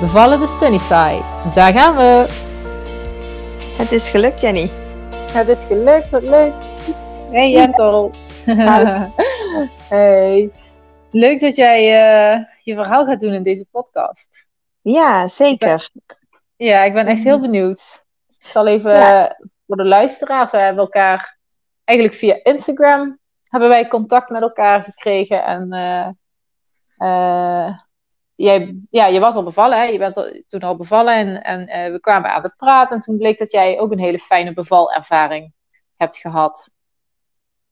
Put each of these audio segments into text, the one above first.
Bevallen de Sunnyside. Daar gaan we. Het is gelukt, Jenny. Het is gelukt, wat leuk. Hey Jentel. hey. Leuk dat jij uh, je verhaal gaat doen in deze podcast. Ja, zeker. ja, ik ben echt heel benieuwd. Ik zal even ja. voor de luisteraars, we hebben elkaar eigenlijk via Instagram hebben wij contact met elkaar gekregen en uh, uh, jij, ja, je was al bevallen, hè? je bent toen al bevallen en, en uh, we kwamen aan het praten. En toen bleek dat jij ook een hele fijne bevalervaring hebt gehad.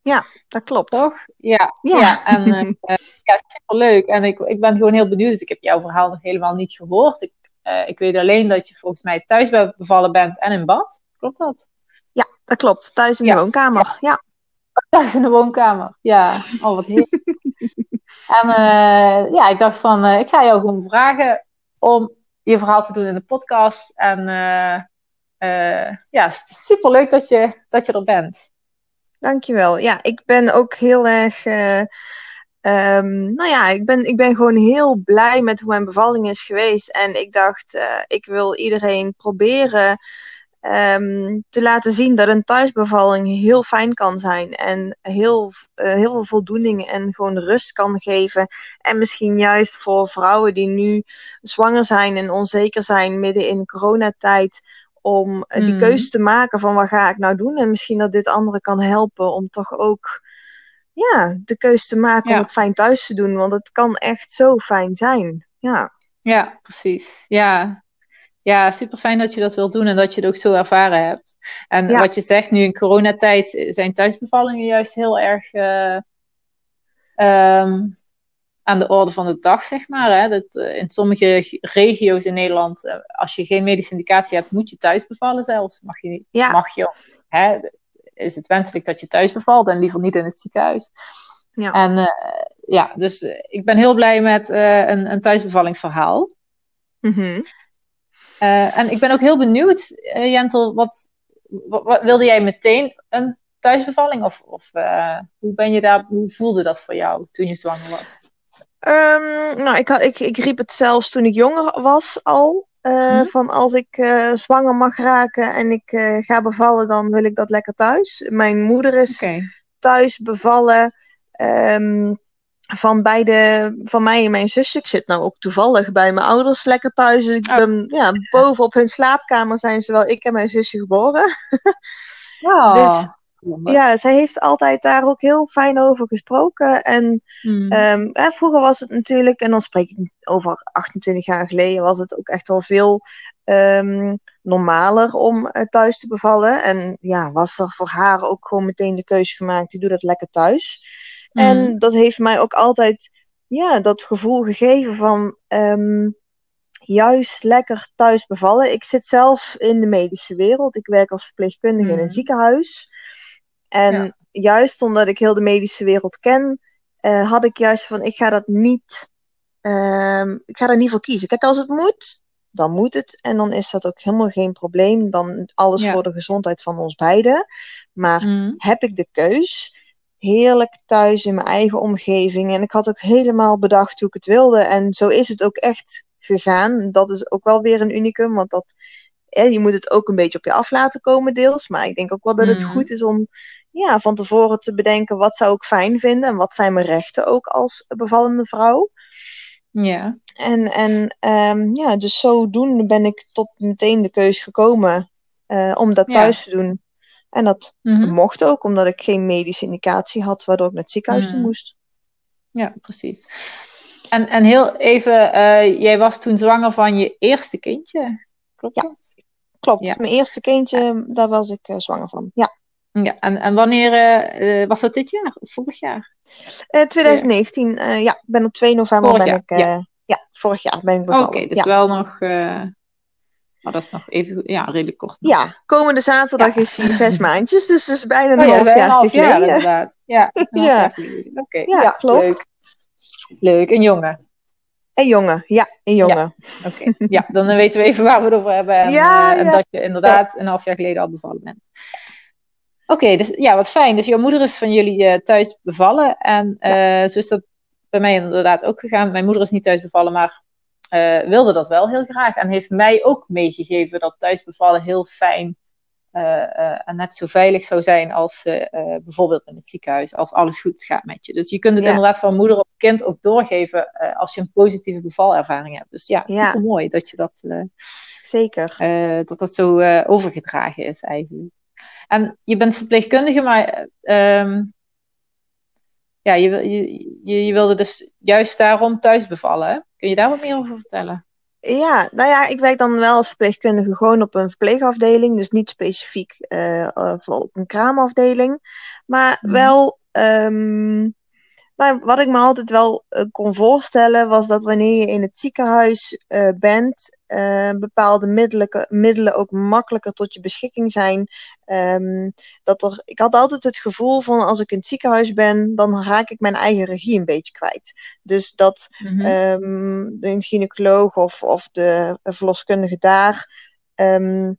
Ja, dat klopt. Toch? Ja, ja. ja en uh, ja, superleuk. En ik, ik ben gewoon heel benieuwd. Dus ik heb jouw verhaal nog helemaal niet gehoord. Ik, uh, ik weet alleen dat je volgens mij thuis bevallen bent en in bad. Klopt dat? Ja, dat klopt. Thuis in de woonkamer, ja. Thuis in de woonkamer, ja. Oh, wat heerlijk. En uh, ja, ik dacht van, uh, ik ga jou gewoon vragen om je verhaal te doen in de podcast. En uh, ja, super leuk dat je, dat je er bent. Dankjewel. Ja, ik ben ook heel erg. Um, nou ja, ik ben, ik ben gewoon heel blij met hoe mijn bevalling is geweest. En ik dacht, ik wil iedereen proberen um, te laten zien dat een thuisbevalling heel fijn kan zijn. En heel, uh, heel veel voldoening en gewoon rust kan geven. En misschien juist voor vrouwen die nu zwanger zijn en onzeker zijn midden in coronatijd. Om mm. die mhm. keuze te maken van wat ga ik nou doen. En misschien dat dit anderen kan helpen om toch ook ja, de keuze te maken ja. om het fijn thuis te doen. Want het kan echt zo fijn zijn. Ja, ja precies. Ja, ja, super fijn dat je dat wilt doen en dat je het ook zo ervaren hebt. En wat je zegt, nu in coronatijd zijn thuisbevallingen juist heel erg uh, um, aan de orde van de dag, zeg maar. Hè? Dat, uh, in sommige regio's in Nederland, uh, als je geen medische indicatie hebt, moet je thuis bevallen zelfs. Mag je, ja. mag je hè? is het wenselijk dat je thuis bevalt en liever niet in het ziekenhuis. Ja. En ja, dus ik ben heel blij met een, een thuisbevallingsverhaal. Mm uh, en ik ben ook heel benieuwd, uh, Jentel, wat, wat, wat, wilde jij meteen een thuisbevalling? Of, of uh, hoe, ben je daar, hoe voelde dat voor jou toen je zwanger was? Um, nou, ik, had, ik, ik riep het zelfs toen ik jonger was al. Hmm? Van als ik zwanger mag raken en ik ga bevallen, dan wil ik dat lekker thuis. Mijn moeder is okay. thuis bevallen. Um, van beide, van mij en mijn zusje. Ik zit nou ook toevallig bij mijn ouders lekker thuis. Ik ben, oh. ja, boven op hun slaapkamer zijn zowel ik en mijn zusje geboren. Oh. Dus ja, zij heeft altijd daar ook heel fijn over gesproken. En hmm. um, hè, vroeger was het natuurlijk, en dan spreek ik over 28 jaar geleden, was het ook echt wel veel um, normaler om uh, thuis te bevallen. En ja, was er voor haar ook gewoon meteen de keuze gemaakt, die doe dat lekker thuis. Mm. En dat heeft mij ook altijd ja, dat gevoel gegeven van um, juist lekker thuis bevallen. Ik zit zelf in de medische wereld. Ik werk als verpleegkundige mm. in een mm. ziekenhuis. En ja. juist omdat ik heel de medische wereld ken, uh, had ik juist van ik ga dat niet. Um, ik ga daar niet voor kiezen. Kijk, als het moet, dan moet het. En dan is dat ook helemaal geen probleem. Dan alles ja. voor de gezondheid van ons beiden. Maar mm. heb ik de keus? Heerlijk thuis in mijn eigen omgeving. En ik had ook helemaal bedacht hoe ik het wilde. En zo is het ook echt gegaan. Dat is ook wel weer een unicum, want dat, je moet het ook een beetje op je af laten komen deels. Maar ik denk ook wel dat het Mm. goed is om ja, van tevoren te bedenken wat zou ik fijn vinden. En wat zijn mijn rechten ook als bevallende vrouw. Ja. En, en ehm, ja, dus zodoende ben ik tot meteen de keus gekomen eh, om dat Ja. thuis te doen. En dat Mhm. mocht ook, omdat ik geen medische indicatie had, waardoor ik naar het ziekenhuis toe Mm. moest. Ja, precies. En, en heel even, uh, jij was toen zwanger van je eerste kindje, klopt Ja. dat? Klopt, Ja. mijn eerste kindje, daar was ik uh, zwanger van. Ja, Ja, en, en wanneer uh, was dat dit jaar of vorig jaar? Uh, 2019, ja, ben op 2 november Vorig ben jaar, ik, ja. ja, vorig jaar ben ik Oké, bevallen. dus wel nog, Maar dat is nog even, ja, redelijk kort. Ja, komende zaterdag is hij zes maandjes, dus dat is bijna een Oh ja, half jaar een half jaar geleden. inderdaad. Ja, Ja. Oké, Ja, ja, klopt. Leuk. Leuk, een jongen. Een jongen, ja, een jongen. Oké, ja, dan weten we even waar we het over hebben. En, Ja, eh, en ja. dat je inderdaad een half jaar geleden al bevallen bent. Oké, dus ja, wat fijn. Dus jouw moeder is van jullie eh, thuis bevallen. En eh, zo is dat bij mij inderdaad ook gegaan. Mijn moeder is niet thuis bevallen, maar eh, wilde dat wel heel graag. En heeft mij ook meegegeven dat thuis bevallen heel fijn eh, eh, en net zo veilig zou zijn als bijvoorbeeld in het ziekenhuis, als alles goed gaat met je. Dus je kunt het Ja. inderdaad van moeder op kind ook doorgeven als je een positieve bevalervaring hebt. Dus ja, Ja. super mooi dat je dat, Zeker. dat, dat zo overgedragen is eigenlijk. En je bent verpleegkundige, maar eh, ehm, ja, je, je, je, wilde dus juist daarom thuis bevallen. Hè? Kun je daar wat meer over vertellen? Ja, nou ja, ik werk dan wel als verpleegkundige gewoon op een verpleegafdeling. Dus niet specifiek voor op een kraamafdeling. Maar Mhm. wel, ehm, nou, wat ik me altijd wel eh, kon voorstellen, was dat wanneer je in het ziekenhuis eh, bent, eh, bepaalde middelen, middelen ook makkelijker tot je beschikking zijn. Ehm, dat er, ik had altijd het gevoel van als ik in het ziekenhuis ben, dan raak ik mijn eigen regie een beetje kwijt. Dus dat ehm, de gynaecoloog of, of de verloskundige daar, ehm,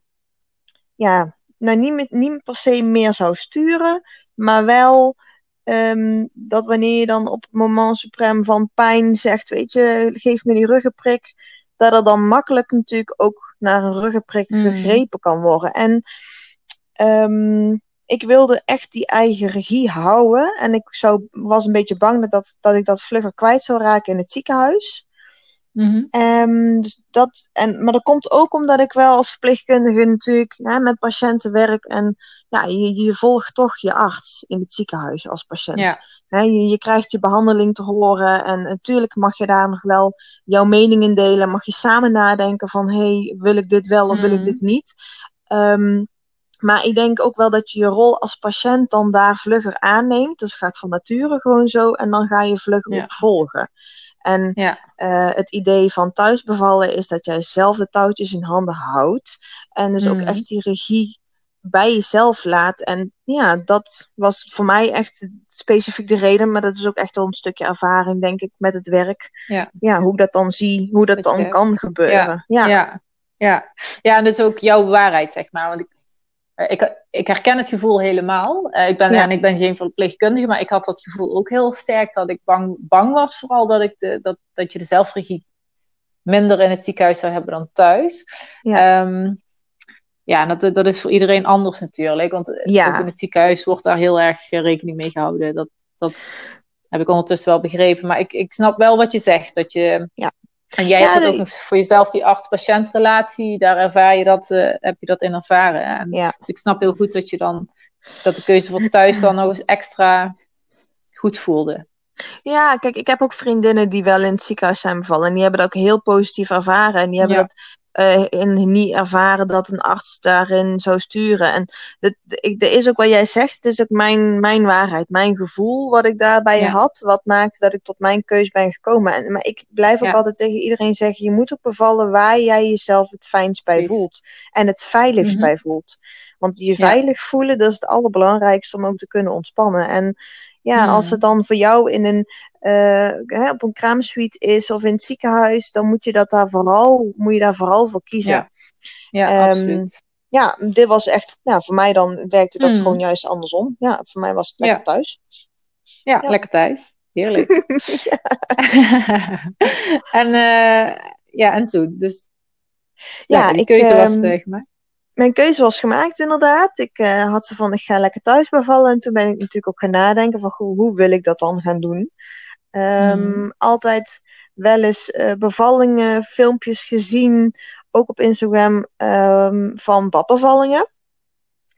ja, nou niet, niet per se meer zou sturen, maar wel dat wanneer je dan op het moment suprem van pijn zegt, weet je, geef me die ruggenprik, dat er dan makkelijk natuurlijk ook naar een ruggenprik Mm. gegrepen kan worden. En ehm, ik wilde echt die eigen regie houden. En ik zou, was een beetje bang dat, dat, dat ik dat vlugger kwijt zou raken in het ziekenhuis. Ehm, dus dat, en, maar dat komt ook omdat ik wel als verpleegkundige natuurlijk ja, met patiënten werk. En ja, je, je volgt toch je arts in het ziekenhuis als patiënt. Ja. Je, je krijgt je behandeling te horen. En natuurlijk mag je daar nog wel jouw mening in delen. Mag je samen nadenken van, hey, wil ik dit wel of wil ik Mhm. dit niet? Ehm, maar ik denk ook wel dat je je rol als patiënt dan daar vlugger aanneemt. Dus gaat van nature gewoon zo. En dan ga je vlugger Ja. volgen. En Ja. eh, het idee van thuisbevallen is dat jij zelf de touwtjes in handen houdt. En dus ook Mhm. echt die regie bij jezelf laat. En ja, dat was voor mij echt specifiek de reden. Maar dat is ook echt wel een stukje ervaring, denk ik, met het werk. Ja. Ja, hoe ik dat dan zie, hoe dat dan kan gebeuren. Ja, Ja, ja. ja, en dat is ook jouw waarheid, zeg maar. Want ik, eh, ik, ik herken het gevoel helemaal. Eh, ik, ben, Ja. en ik ben geen verpleegkundige, maar ik had dat gevoel ook heel sterk. Dat ik bang, bang was, vooral dat, ik de, dat, dat je de zelfregie minder in het ziekenhuis zou hebben dan thuis. Ja. Ehm, ja, dat, dat is voor iedereen anders natuurlijk. Want Ja. ook in het ziekenhuis wordt daar heel erg eh, rekening mee gehouden. Dat, dat heb ik ondertussen wel begrepen. Maar ik, ik snap wel wat je zegt. Dat je, Ja. En jij Ja, hebt ook nog voor jezelf, die arts-patiëntrelatie. Daar ervaar je dat, eh, heb je dat in ervaren. En, Ja. Dus ik snap heel goed dat je dan dat de keuze voor thuis dan nog eens extra goed voelde. Ja, kijk, ik heb ook vriendinnen die wel in het ziekenhuis zijn bevallen. En die hebben dat ook heel positief ervaren. En die hebben Ja. dat in, niet ervaren dat een arts daarin zou sturen. En dat, ik, er is ook wat jij zegt, het is ook mijn, mijn waarheid, mijn gevoel wat ik daarbij Ja. had. Wat maakte dat ik tot mijn keus ben gekomen. En, maar ik blijf ook Ja. altijd tegen iedereen zeggen, je moet ook bevallen waar jij jezelf het fijnst bij voelt. En het veiligst Mhm. bij voelt. Want je Ja. veilig voelen, dat is het allerbelangrijkste om ook te kunnen ontspannen. En ja, als het dan voor jou in een, eh, hè, op een kraamsuite is of in het ziekenhuis, dan moet je, dat daar vooral, moet je daar vooral voor kiezen. Ja. Ja, Ehm, absoluut. Ja, dit was echt, ja, voor mij dan werkte dat Mm. gewoon juist andersom. Ja, voor mij was het lekker Ja. thuis. Ja, ja. lekker thuis. Heerlijk. en, eh, ja, en toen. Dus Ja, ja, die ik, keuze was ehm, eh, gemaakt. Mijn keuze was gemaakt inderdaad. Ik eh, had ze van, ik ga lekker thuis bevallen. En toen ben ik natuurlijk ook gaan nadenken van, goh, hoe wil ik dat dan gaan doen? Ehm, Mhm. Altijd wel eens eh, bevallingen, filmpjes gezien, ook op Instagram, ehm, van badbevallingen.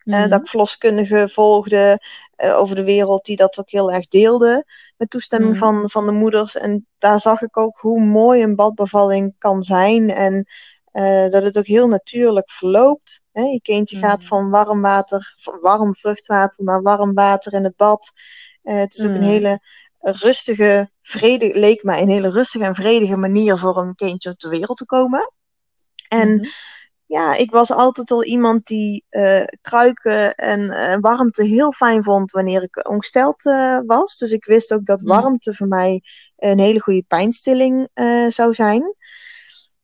Mhm. dat ik verloskundigen volgde over de wereld die dat ook heel erg deelden. Met toestemming Mhm. van, van de moeders. En daar zag ik ook hoe mooi een badbevalling kan zijn. En eh, dat het ook heel natuurlijk verloopt. Hè? Je kindje Mhm. gaat van warm water, van warm vruchtwater naar warm water in het bad. Eh, het is ook een Mhm. hele rustige, vrede, leek mij een hele rustige en vredige manier voor een kindje op de wereld te komen. En Mhm. ja, ik was altijd al iemand die uh, kruiken en warmte heel fijn vond wanneer ik ongesteld was. Dus ik wist ook dat warmte voor mij een hele goede pijnstilling zou zijn.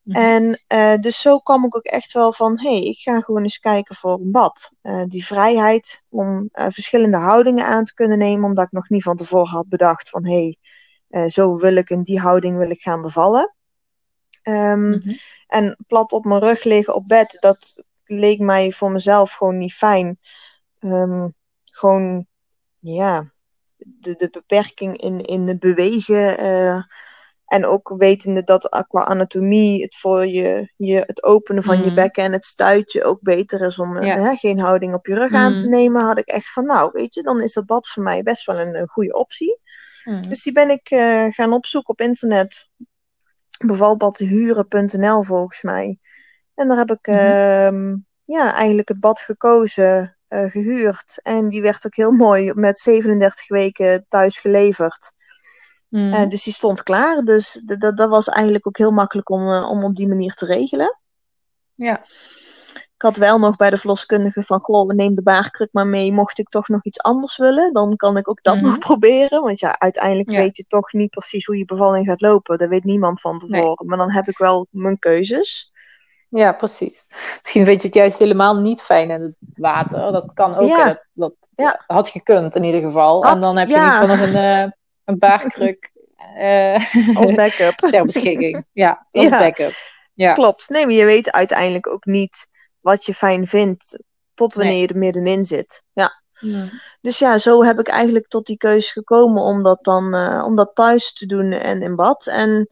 En dus zo kwam ik ook echt wel van, hé, hey, ik ga gewoon eens kijken voor een bad. die vrijheid om verschillende houdingen aan te kunnen nemen, omdat ik nog niet van tevoren had bedacht van, hé, hey, zo wil ik in die houding wil ik gaan bevallen. Um, mm-hmm. En plat op mijn rug liggen op bed, dat leek mij voor mezelf gewoon niet fijn. Um, gewoon, ja, de, de beperking in, in het bewegen. En ook wetende dat qua anatomie het voor je, je het openen van je mm. bekken en het stuitje ook beter is om ja. hè, geen houding op je rug aan te mm. nemen, had ik echt van, nou, weet je, dan is dat bad voor mij best wel een, een goede optie. Mm. Dus die ben ik uh, gaan opzoeken op internet bevalbadhuren.nl volgens mij. En daar heb ik mm ja, eigenlijk het bad gekozen, uh, gehuurd. En die werd ook heel mooi met 37 weken thuis geleverd. Mm. Uh, dus die stond klaar. Dus dat was eigenlijk ook heel makkelijk om, uh, om op die manier te regelen. Ja. Ik had wel nog bij de verloskundige van, goh, neem de baarkruk maar mee. Mocht ik toch nog iets anders willen, dan kan ik ook dat nog mhm. proberen. Want ja, uiteindelijk weet je toch niet precies hoe je bevalling gaat lopen. Dat weet niemand van tevoren. Maar dan heb ik wel mijn keuzes. Ja, precies. Misschien vind je het juist helemaal niet fijn in het water. Dat kan ook. Ja. Dat, dat had gekund in ieder geval. en dan heb je niet van een, uh, een baarkruk. Uh, als backup. ter beschikking. Ja, als backup. Ja. Klopt. Nee, maar je weet uiteindelijk ook niet wat je fijn vindt, tot wanneer je er middenin zit. Ja. Dus ja, zo heb ik eigenlijk tot die keuze gekomen om dat dan uh, om dat thuis te doen en in bad. En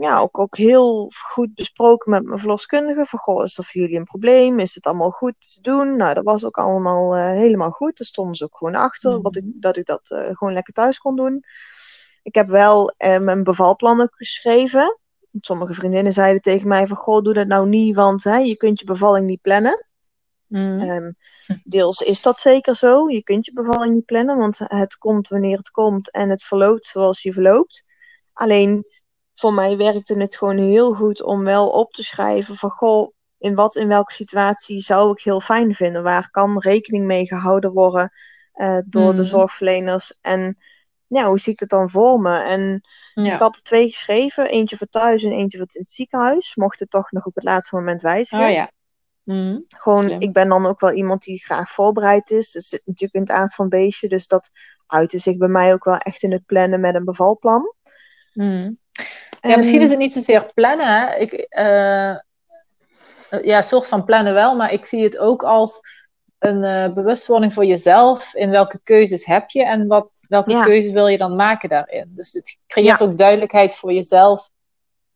ja, ook, ook heel goed besproken met mijn verloskundige. Van, goh, is dat voor jullie een probleem? Is het allemaal goed te doen? Nou, dat was ook allemaal uh, helemaal goed. Daar stonden ze ook gewoon achter, mm. wat ik, dat ik dat uh, gewoon lekker thuis kon doen. Ik heb wel mijn bevalplannen geschreven. Sommige vriendinnen zeiden tegen mij van, goh, doe dat nou niet, want hè, je kunt je bevalling niet plannen. Mm. Um, deels is dat zeker zo. Je kunt je bevalling niet plannen, want het komt wanneer het komt en het verloopt zoals je verloopt. Alleen voor mij werkte het gewoon heel goed om wel op te schrijven van goh, in wat in welke situatie zou ik heel fijn vinden? Waar kan rekening mee gehouden worden uh, door mm. de zorgverleners? En ja, hoe zie ik het dan voor me? En ik had er twee geschreven, eentje voor thuis en eentje voor in het ziekenhuis. Mocht het toch nog op het laatste moment wijzigen. Oh ja. Mm, Gewoon, ik ben dan ook wel iemand die graag voorbereid is. Dus zit natuurlijk in het aard van beestje. Dus dat uitte zich bij mij ook wel echt in het plannen met een bevalplan. Mm. Ja, misschien is het niet zozeer plannen. Ik, uh, ja, soort van plannen wel, maar ik zie het ook als een uh, bewustwording voor jezelf. In welke keuzes heb je en wat, welke keuzes wil je dan maken daarin. Dus het creëert ook duidelijkheid voor jezelf.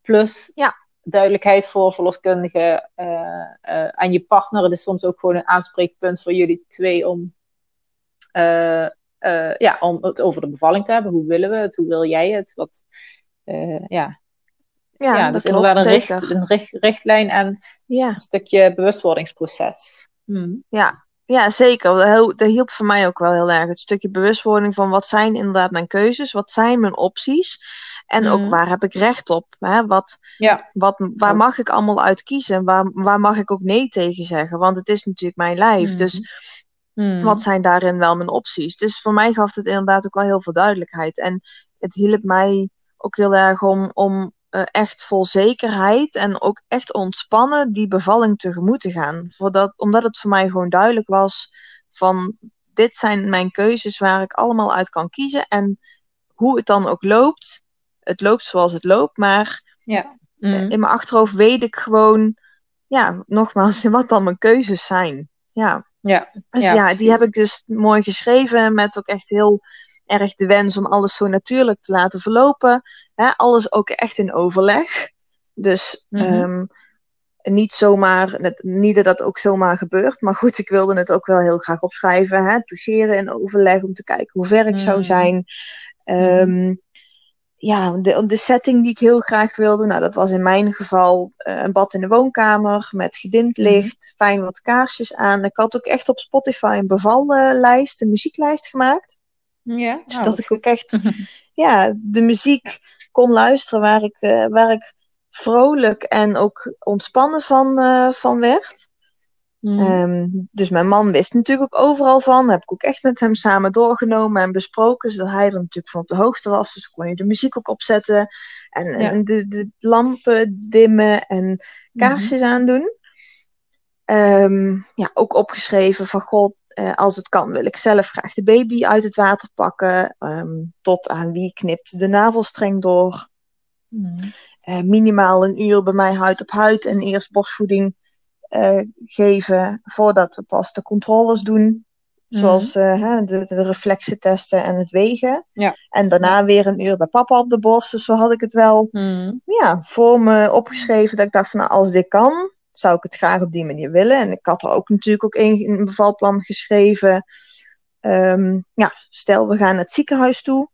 Plus ja. duidelijkheid voor verloskundigen uh, uh, en je partner. Het is soms ook gewoon een aanspreekpunt voor jullie twee om, ja, om het over de bevalling te hebben. Hoe willen we het? Hoe wil jij het? Wat, ja, ja, ja dus inderdaad een, richt, een richt, richtlijn en ja. een stukje bewustwordingsproces. Hmm. Ja, ja, zeker. Dat hielp voor mij ook wel heel erg. Het stukje bewustwording van wat zijn inderdaad mijn keuzes, wat zijn mijn opties en ook mhm. waar heb ik recht op. Hè? Wat, ja. wat, waar mag ik allemaal uit kiezen? Waar, waar mag ik ook nee tegen zeggen? Want het is natuurlijk mijn lijf. Mhm. Dus wat zijn daarin wel mijn opties? Dus voor mij gaf het inderdaad ook wel heel veel duidelijkheid. En het hielp mij ook heel erg om, om uh, echt vol zekerheid en ook echt ontspannen die bevalling tegemoet te gaan. Voordat, omdat het voor mij gewoon duidelijk was van dit zijn mijn keuzes waar ik allemaal uit kan kiezen. En hoe het dan ook loopt, het loopt zoals het loopt, maar ja. Mm. in mijn achterhoofd weet ik gewoon, ja, nogmaals, wat dan mijn keuzes zijn. Ja. Ja, dus ja, ja die heb ik dus mooi geschreven met ook echt heel erg de wens om alles zo natuurlijk te laten verlopen. Hè, alles ook echt in overleg. Dus mm -hmm. niet zomaar, niet dat dat ook zomaar gebeurt, maar goed, ik wilde het ook wel heel graag opschrijven. Hè, toucheren in overleg om te kijken hoe ver ik zou mhm. zijn. Um, ja, de, de setting die ik heel graag wilde, nou, dat was in mijn geval uh, een bad in de woonkamer met gedimd mhm. licht, fijn wat kaarsjes aan. Ik had ook echt op Spotify een bevallijst, een muzieklijst gemaakt. Ja, nou, dat ik ook echt ja, de muziek kon luisteren waar ik, uh, waar ik vrolijk en ook ontspannen van, uh, van werd. Mm. Ehm, dus mijn man wist natuurlijk ook overal van. heb ik ook echt met hem samen doorgenomen en besproken. Zodat hij er natuurlijk van op de hoogte was. Dus kon je de muziek ook opzetten. En, Ja. en de, de lampen dimmen en kaarsjes aandoen. Ehm, ja, ook opgeschreven van god, eh, als het kan wil ik zelf graag de baby uit het water pakken. Ehm, tot aan wie knipt de navelstreng door. Mm. Eh, minimaal een uur bij mij huid op huid en eerst borstvoeding eh, geven voordat we pas de controles doen. Zoals eh, hè, de, de reflexen testen en het wegen. Ja. En daarna weer een uur bij papa op de borst. Dus zo had ik het wel Mm. ja, voor me opgeschreven. Dat ik dacht van nou, als dit kan, zou ik het graag op die manier willen. En ik had er ook natuurlijk ook een, een bevalplan geschreven. Ehm, ja, stel we gaan naar het ziekenhuis toe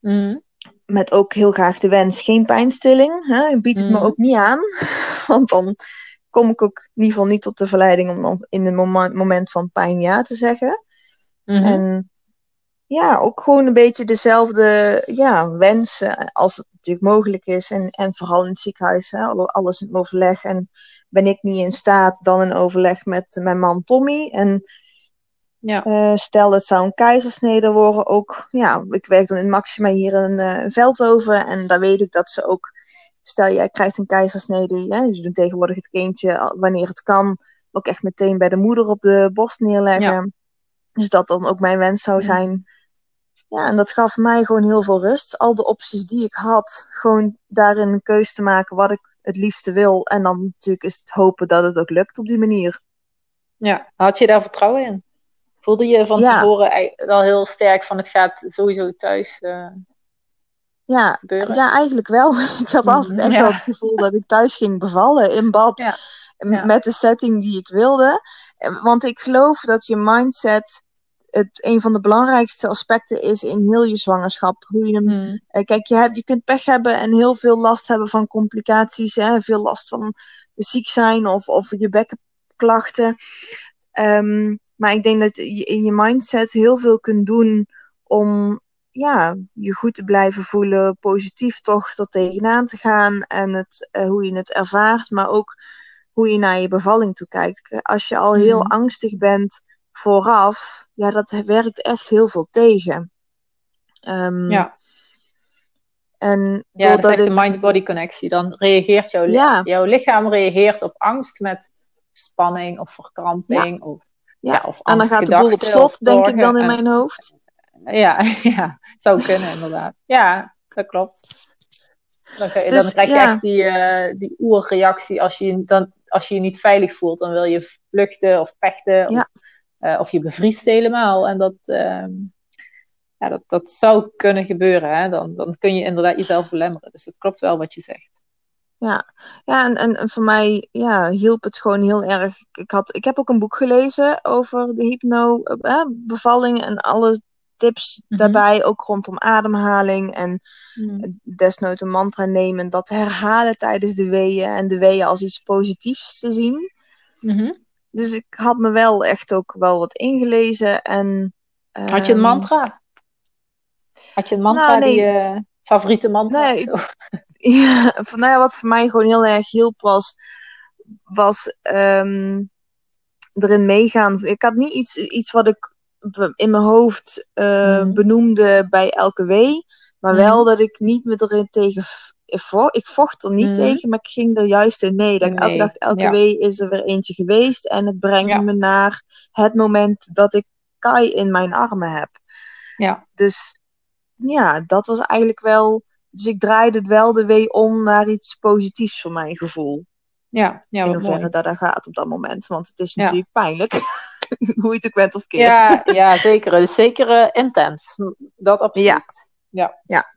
Mm. met ook heel graag de wens geen pijnstilling. Hè? Biedt het me Mhm. ook niet aan. Want dan kom ik ook in ieder geval niet tot de verleiding om dan in een moment, moment van pijn ja te zeggen. Mhm. En ja, ook gewoon een beetje dezelfde ja, wensen als het natuurlijk mogelijk is. En, en vooral in het ziekenhuis, hè? alle- alles in overleg. En ben ik niet in staat, dan in overleg met mijn man Tommy. En Ja. eh, stel het zou een keizersnede worden, ook, ja, ik werk dan in Maxima hier in eh, Veldhoven en daar weet ik dat ze ook, stel jij krijgt een keizersnede, ja, ze doen tegenwoordig het kindje, al- wanneer het kan, ook echt meteen bij de moeder op de borst neerleggen. Dus dat dan ook mijn wens zou zijn. Ja, en dat gaf mij gewoon heel veel rust. Al de opties die ik had, gewoon daarin een keuze te maken wat ik het liefste wil. En dan natuurlijk is het hopen dat het ook lukt op die manier. ja. Had je daar vertrouwen in? Voelde je van Ja. tevoren wel heel sterk van het gaat sowieso thuis eh, Ja, gebeuren? Ja, eigenlijk wel. Ik had Mhm, altijd echt ja. het gevoel dat ik thuis ging bevallen in bad. Ja. Met de setting die ik wilde. Eh, Want ik geloof dat je mindset het een van de belangrijkste aspecten is in heel je zwangerschap. Hoe je hem, Mm. eh, kijk, je, hebt, je kunt pech hebben en heel veel last hebben van complicaties. Hè? Veel last van ziek zijn of, of je bekkenklachten. Ehm, maar ik denk dat je in je mindset heel veel kunt doen om ja, je goed te blijven voelen, positief toch er tegenaan te gaan en het, eh, hoe je het ervaart, maar ook hoe je naar je bevalling toe kijkt. Als je al heel Mhm. angstig bent vooraf, ja, dat werkt echt heel veel tegen. Ehm, Ja. En Ja, dat is echt ik, een mind-body connectie. Dan reageert jouw, Ja. jouw lichaam reageert op angst met spanning of verkramping. Of, Ja, ja. of en dan gaat de boel op slot, denk ik dan in En- mijn hoofd. Ja, ja, zou kunnen inderdaad. Ja, dat klopt. Dan, je- Dus, dan krijg je ja. echt die, eh die oerreactie als je, je dan, als je je niet veilig voelt. Dan wil je vluchten of vechten Ja. of, eh, of je bevriest helemaal. En dat, ehm, ja, dat, dat zou kunnen gebeuren. Hè? Dan, dan kun je inderdaad jezelf belemmeren. Dus dat klopt wel wat je zegt. Ja, en, en, en voor mij ja, hielp het gewoon heel erg. Ik, had, ik heb ook een boek gelezen over de hypno-bevalling en alle tips Mhm. daarbij, ook rondom ademhaling en desnoods een mantra nemen, dat herhalen tijdens de weeën en de weeën als iets positiefs te zien. Mhm. Dus ik had me wel echt ook wel wat ingelezen en... Had je een ehm, mantra? Had je een mantra Nou, nee. die je favoriete mantra? Nee? Ja, van, nou ja, wat voor mij gewoon heel erg hielp was, was ehm, erin meegaan. Ik had niet iets, iets wat ik in mijn hoofd eh, Mhm. benoemde bij elke wee, maar Mhm. wel dat ik niet me erin tegen. Ik vo- ik vocht er niet Mhm. tegen, maar ik ging er juist in mee. Dat ik elke dag, elke ja. wee is er weer eentje geweest en het brengt Ja. me naar het moment dat ik Kai in mijn armen heb. Ja. Dus ja, dat was eigenlijk wel. Dus ik draaide het wel de wee om naar iets positiefs voor mijn gevoel. Ja, ja in hoeverre mooi. dat dat gaat op dat moment. Want het is Ja. natuurlijk pijnlijk. Hoe je het ook bent of keert. Ja, ja, zeker. Zeker eh, intens. Dat absoluut. Ja. ja. Ja.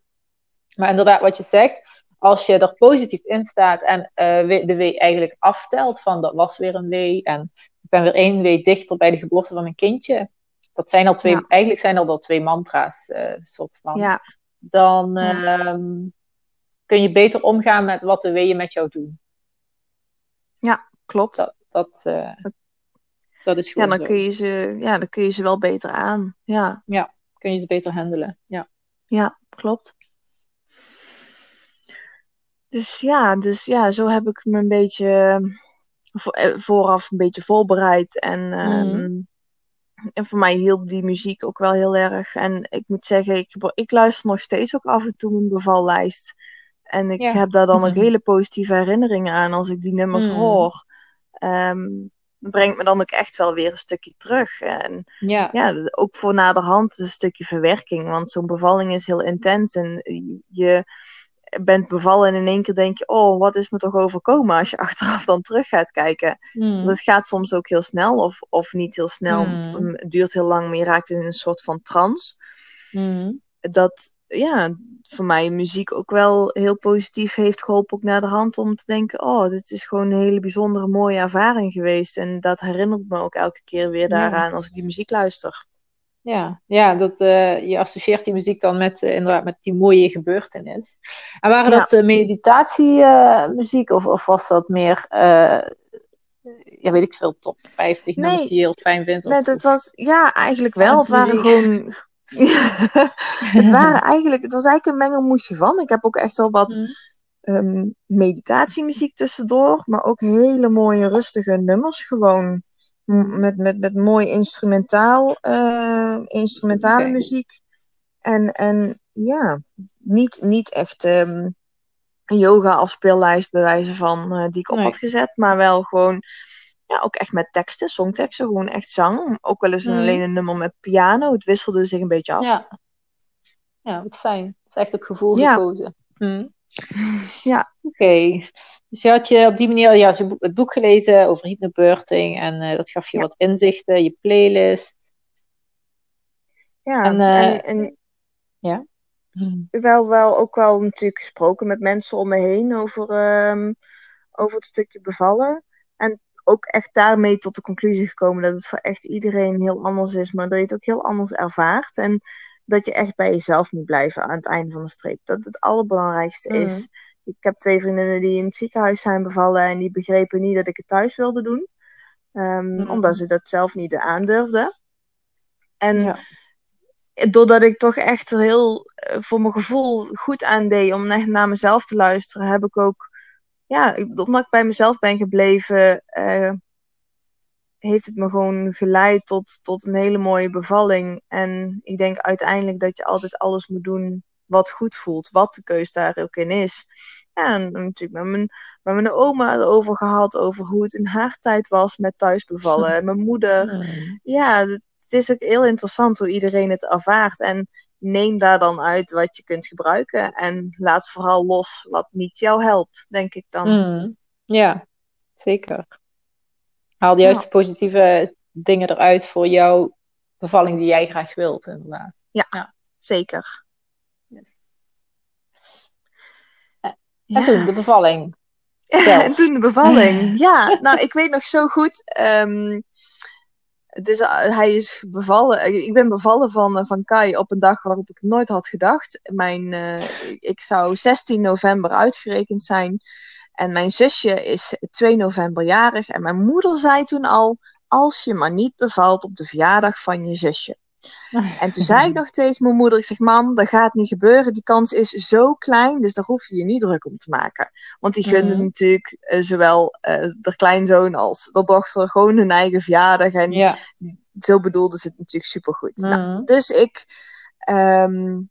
Maar inderdaad, wat je zegt, als je er positief in staat en eh, de wee eigenlijk aftelt van dat was weer een wee en ik ben weer één wee dichter bij de geboorte van mijn kindje. Dat zijn al twee, Ja. eigenlijk zijn dat al twee mantra's, eh, soort van. Ja, Dan Ja. ehm, kun je beter omgaan met wat de weeën met jou doen. klopt. Dat, dat, eh, dat is ja, gewoon dan zo. kun, je ze, ja, dan kun je ze wel beter aan. Ja, kun je ze beter handelen. Ja. ja klopt. Dus ja, dus ja, zo heb ik me een beetje eh, vooraf een beetje voorbereid. En, Mhm. ehm, en voor mij hielp die muziek ook wel heel erg. En ik moet zeggen, ik, ik luister nog steeds ook af en toe mijn bevallijst. En ik Ja. heb daar dan ook Mhm. hele positieve herinneringen aan als ik die nummers Mhm. hoor. Ehm, brengt me dan ook echt wel weer een stukje terug. En Ja. ja, ook voor naderhand een stukje verwerking. Want zo'n bevalling is heel intens. En je bent bevallen en in één keer denk je... Oh, wat is me toch overkomen als je achteraf dan terug gaat kijken. Want het gaat soms ook heel snel of, of niet heel snel. Het duurt heel lang, maar je raakt in een soort van trance. Mhm. Dat, ja, voor mij muziek ook wel heel positief heeft geholpen. Ook naar de hand om te denken... Oh, dit is gewoon een hele bijzondere, mooie ervaring geweest. En dat herinnert me ook elke keer weer daaraan als ik die muziek luister. Ja, ja dat, eh, je associeert die muziek dan met, eh, inderdaad, met die mooie gebeurtenis. En waren Ja. dat uh, meditatiemuziek of, of was dat meer, ja weet ik veel, top 50 Nee. nummers die je heel fijn vindt? Of, Nee, dat was, ja, eigenlijk wel. Het waren gewoon... het, waren eigenlijk, het was eigenlijk een mengelmoesje van. Ik heb ook echt wel wat Mhm. ehm, meditatiemuziek tussendoor. Maar ook hele mooie, rustige nummers. Gewoon met, met, met mooi instrumentaal, eh, instrumentale muziek. En, en ja, niet, niet echt ehm, een yoga-afspeellijst bij wijze van eh, die ik op Nee. had gezet. Maar wel gewoon, ja, ook echt met teksten, songteksten. Gewoon echt zang. Ook wel eens een, Mhm. alleen een nummer met piano. Het wisselde zich een beetje af. Ja. ja, wat fijn. Het is echt op gevoel Ja. gekozen. Ja. Oké, dus je had je op die manier ja, het boek gelezen over hypnobirthing en eh, dat gaf je Ja. wat inzichten, je playlist. Ja, En, en, eh, en ja. wel, wel ook wel natuurlijk gesproken met mensen om me heen over, ehm, over het stukje bevallen. En ook echt daarmee tot de conclusie gekomen dat het voor echt iedereen heel anders is, maar dat je het ook heel anders ervaart. En dat je echt bij jezelf moet blijven aan het einde van de streep. Dat het allerbelangrijkste Mhm. is. Ik heb twee vriendinnen die in het ziekenhuis zijn bevallen en die begrepen niet dat ik het thuis wilde doen. Ehm, Mhm. Omdat ze dat zelf niet aandurfden. En Ja. doordat ik toch echt er heel eh, voor mijn gevoel goed aan deed om echt naar mezelf te luisteren, heb ik ook, ja, omdat ik bij mezelf ben gebleven, eh, heeft het me gewoon geleid tot, tot een hele mooie bevalling. En ik denk uiteindelijk dat je altijd alles moet doen wat goed voelt, wat de keus daar ook in is. Ja, en natuurlijk met mijn, met mijn oma erover gehad, over hoe het in haar tijd was met thuisbevallen. En mijn moeder, ja, het is ook heel interessant hoe iedereen het ervaart. En neem daar dan uit wat je kunt gebruiken. En laat vooral los wat niet jou helpt, denk ik dan. Mhm. Ja, zeker. Haal de juiste positieve dingen eruit voor jouw bevalling die jij graag wilt, inderdaad. Zeker. En Ja. toen, de bevalling. en toen de bevalling. Ja, nou, ik weet nog zo goed. ehm, het is, hij is bevallen. Ik ben bevallen van, eh, van Kai op een dag waarop ik nooit had gedacht. Mijn, eh, ik zou 16 november uitgerekend zijn. En mijn zusje is 2 november jarig. En mijn moeder zei toen al: Als je maar niet bevalt op de verjaardag van je zusje. En toen zei ik nog tegen mijn moeder, ik zeg, mam, dat gaat niet gebeuren. Die kans is zo klein, dus daar hoef je je niet druk om te maken. Want die gunden Mhm. natuurlijk eh, zowel eh de kleinzoon als de dochter gewoon hun eigen verjaardag. En Ja. zo bedoelden ze het natuurlijk supergoed. Nou, Mhm. dus ik ehm,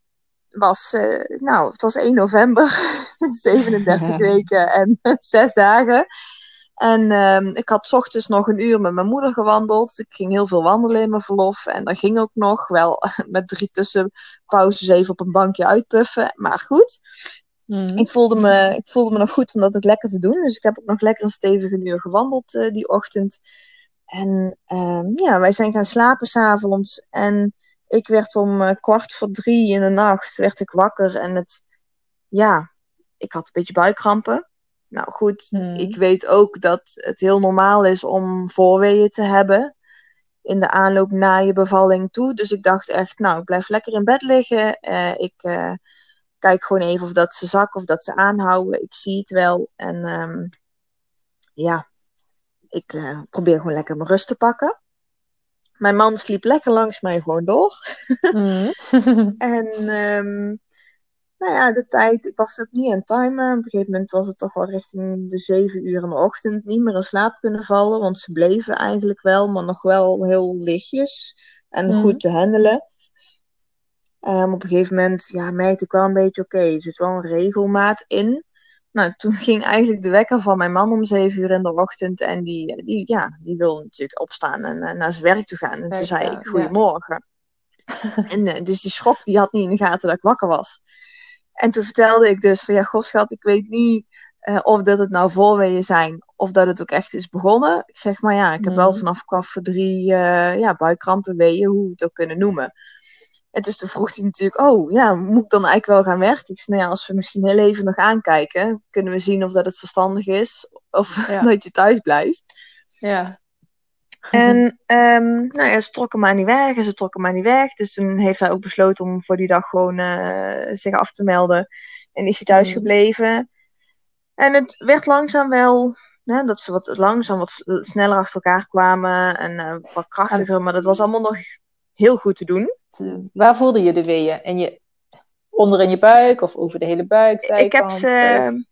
was, eh, nou, het was 1 november, 37 weken en 6 dagen. En ehm, ik had 's ochtends nog een uur met mijn moeder gewandeld. Ik ging heel veel wandelen in mijn verlof. En dat ging ook nog, wel met drie tussenpauzes even op een bankje uitpuffen. Maar goed, Mhm. ik voelde, me, ik voelde me nog goed om dat ook lekker te doen. Dus ik heb ook nog lekker een stevige uur gewandeld eh, die ochtend. En ehm, ja, wij zijn gaan slapen s'avonds. En ik werd om eh, kwart voor drie in de nacht werd ik wakker. En het, ja, ik had een beetje buikkrampen. Nou goed, Mhm. ik weet ook dat het heel normaal is om voorweeën te hebben. In de aanloop na je bevalling toe. Dus ik dacht echt, nou, ik blijf lekker in bed liggen. Eh, ik eh, kijk gewoon even of dat ze zakken of dat ze aanhouden. Ik zie het wel. En ehm, ja, ik probeer gewoon lekker mijn rust te pakken. Mijn man sliep lekker langs mij gewoon door. Mhm. En ehm, nou ja, de tijd, ik was ook niet aan timen. Op een gegeven moment was het toch wel richting de zeven uur in de ochtend. Niet meer in slaap kunnen vallen, want ze bleven eigenlijk wel, maar nog wel heel lichtjes en Mhm. goed te handelen. Ehm, op een gegeven moment ja, merkte ik wel een beetje, oké, er zit wel een regelmaat in. Nou, toen ging eigenlijk de wekker van mijn man om zeven uur in de ochtend. En die, die, ja, die wilde natuurlijk opstaan en, eh, naar zijn werk toe gaan. En toen zei ik, ja. goedemorgen. en eh, dus die schrok, die had niet in de gaten dat ik wakker was. En toen vertelde ik dus van, ja, goh schat, ik weet niet eh, of dat het nou voorweeën zijn. Of dat het ook echt is begonnen. Ik zeg maar, ja, ik heb wel Mhm. vanaf kwaf voor drie eh, ja, buikkrampen, weeën, hoe we het ook kunnen noemen. En dus toen vroeg hij natuurlijk, oh ja, moet ik dan eigenlijk wel gaan werken? Ik zei, nou ja, als we misschien heel even nog aankijken, kunnen we zien of dat het verstandig is of Ja. dat je thuis blijft. Ja. En ehm, nou ja, ze trokken maar niet weg en ze trokken maar niet weg. Dus toen heeft hij ook besloten om voor die dag gewoon eh, zich af te melden. En is hij thuis Mhm. gebleven. En het werd langzaam wel, hè, dat ze wat langzaam wat sneller achter elkaar kwamen en eh, wat krachtiger. Maar dat was allemaal nog heel goed te doen. Te- Waar voelde je de weeën? En je, onder in je buik of over de hele buik? Ik heb, eh? ze,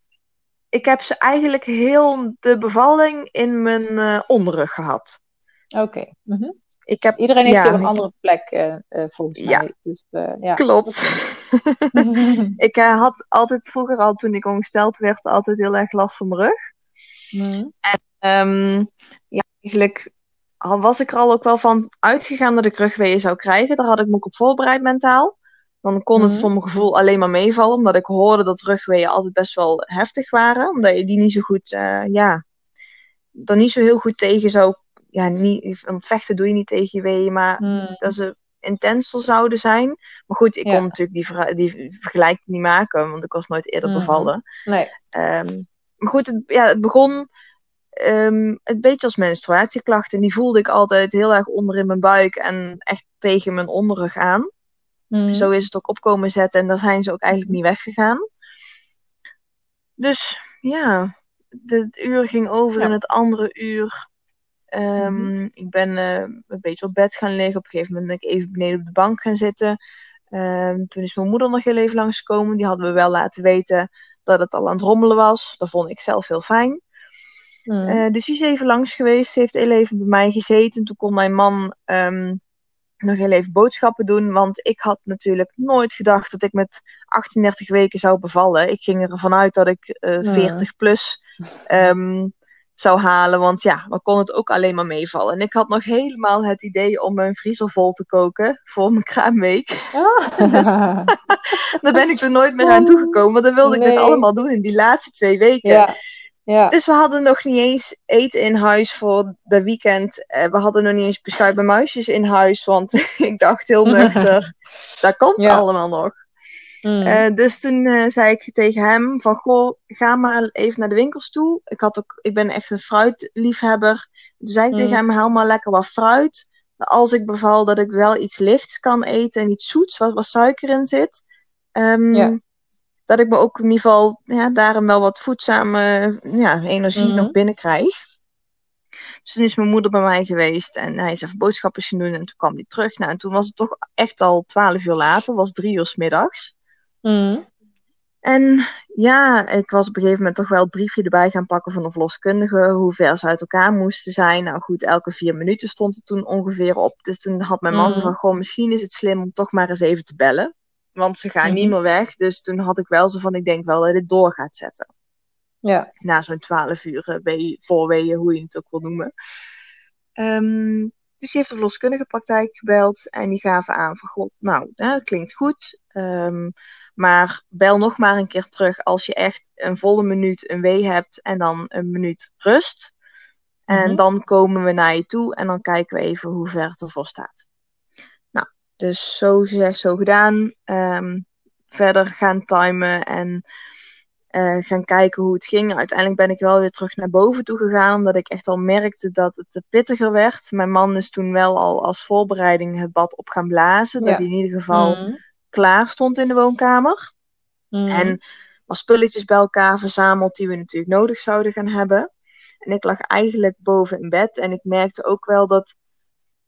ik heb ze eigenlijk heel de bevalling in mijn eh, onderrug gehad. Oké. mhm. Ik heb, Iedereen heeft ja, op een andere plek, eh, eh, volgens Ja. mij. Dus, eh, ja. klopt. ik eh, had altijd vroeger al, toen ik ongesteld werd, altijd heel erg last van mijn rug. Mhm. Ehm, ja, eigenlijk al was ik er al ook wel van uitgegaan dat ik rugweeën zou krijgen. Daar had ik me ook op voorbereid mentaal. Dan kon het Mhm. voor mijn gevoel alleen maar meevallen, omdat ik hoorde dat rugweeën altijd best wel heftig waren. Omdat je die niet zo goed, eh, ja, er niet zo heel goed tegen zou. Ja, niet, want vechten doe je niet tegen je weeën, maar Mhm. dat ze intenser zouden zijn. Maar goed, ik Ja. kon natuurlijk die, die vergelijking niet maken, want ik was nooit eerder Mhm. bevallen. Nee. Ehm, maar goed, het, ja, het begon ehm, een beetje als menstruatieklachten. Die voelde ik altijd heel erg onder in mijn buik en echt tegen mijn onderrug aan. Mhm. Zo is het ook opkomen zetten en daar zijn ze ook eigenlijk niet weggegaan. Dus ja, het uur ging over Ja. in het andere uur. Ehm, Ik ben eh, een beetje op bed gaan liggen. Op een gegeven moment ben ik even beneden op de bank gaan zitten. Ehm, toen is mijn moeder nog heel even langsgekomen. Die hadden we wel laten weten dat het al aan het rommelen was. Dat vond ik zelf heel fijn. Mhm. Eh, dus die is even langs geweest. Ze heeft heel even bij mij gezeten. Toen kon mijn man ehm, nog heel even boodschappen doen. Want ik had natuurlijk nooit gedacht dat ik met 38 weken zou bevallen. Ik ging ervan uit dat ik eh, Ja. 40 plus ehm, zou halen. Want ja, dan kon het ook alleen maar meevallen. En ik had nog helemaal het idee om mijn vriezer vol te koken voor mijn kraamweek. Ah. Dus- Daar ben ik er nooit meer aan toegekomen. Want dan wilde ik dit allemaal doen in die laatste twee weken. ja. Ja. Dus we hadden nog niet eens eten in huis voor de weekend. Eh, we hadden nog niet eens beschuit bij muisjes in huis. Want ik dacht heel nuchter, dat komt Ja. allemaal nog. Mhm. Eh, dus toen eh, zei ik tegen hem van, goh, ga maar even naar de winkels toe. Ik, had ook, ik ben echt een fruitliefhebber. Toen zei ik Mm. tegen hem, haal maar lekker wat fruit. Als ik beval dat ik wel iets lichts kan eten en iets zoets, waar wat suiker in zit. Ehm, Ja. Dat ik me ook in ieder geval ja, daarom wel wat voedzame ja, energie Mhm. nog binnenkrijg. Dus toen is mijn moeder bij mij geweest en hij is even boodschappen gaan doen en toen kwam hij terug. Nou, en toen was het toch echt al twaalf uur later, was drie uur 's middags. Mhm. En ja, ik was op een gegeven moment toch wel het briefje erbij gaan pakken van de verloskundige, hoe ver ze uit elkaar moesten zijn. Nou goed, elke vier minuten stond het toen ongeveer op. Dus toen had mijn man zo Mhm. van, goh, misschien is het slim om toch maar eens even te bellen. Want ze gaan niet Mhm. meer weg. Dus toen had ik wel zo van, ik denk wel dat dit door gaat zetten. Ja. Na zo'n twaalf uur eh, wee- voorweeën, hoe je het ook wil noemen. Ehm, dus die heeft de verloskundige praktijk gebeld en die gaven aan van, god, nou, dat klinkt goed. Ehm, maar bel nog maar een keer terug als je echt een volle minuut een wee hebt en dan een minuut rust. En Mhm. dan komen we naar je toe en dan kijken we even hoe ver het ervoor staat. Dus zo gezegd, zo gedaan. Ehm, verder gaan timen en eh, gaan kijken hoe het ging. Uiteindelijk ben ik wel weer terug naar boven toe gegaan, omdat ik echt al merkte dat het te pittiger werd. Mijn man is toen wel al als voorbereiding het bad op gaan blazen, Ja. dat hij in ieder geval Mhm. klaar stond in de woonkamer. Mhm. En wat spulletjes bij elkaar verzameld die we natuurlijk nodig zouden gaan hebben. En ik lag eigenlijk boven in bed en ik merkte ook wel dat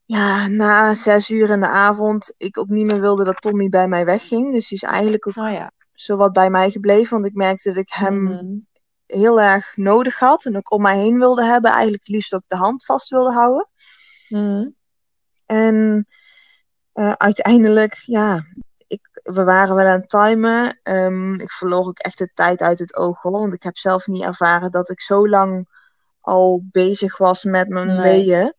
ja, na zes uur in de avond ik ook niet meer wilde dat Tommy bij mij wegging. Dus die is eigenlijk ook Oh ja. zowat bij mij gebleven. Want ik merkte dat ik hem Mhm. heel erg nodig had. En ook om mij heen wilde hebben. Eigenlijk het liefst ook de hand vast wilde houden. Mhm. En eh, uiteindelijk, ja, ik, we waren wel aan het timen. Ehm, ik verloor ook echt de tijd uit het oog hoor. Want ik heb zelf niet ervaren dat ik zo lang al bezig was met mijn Nee. weeën.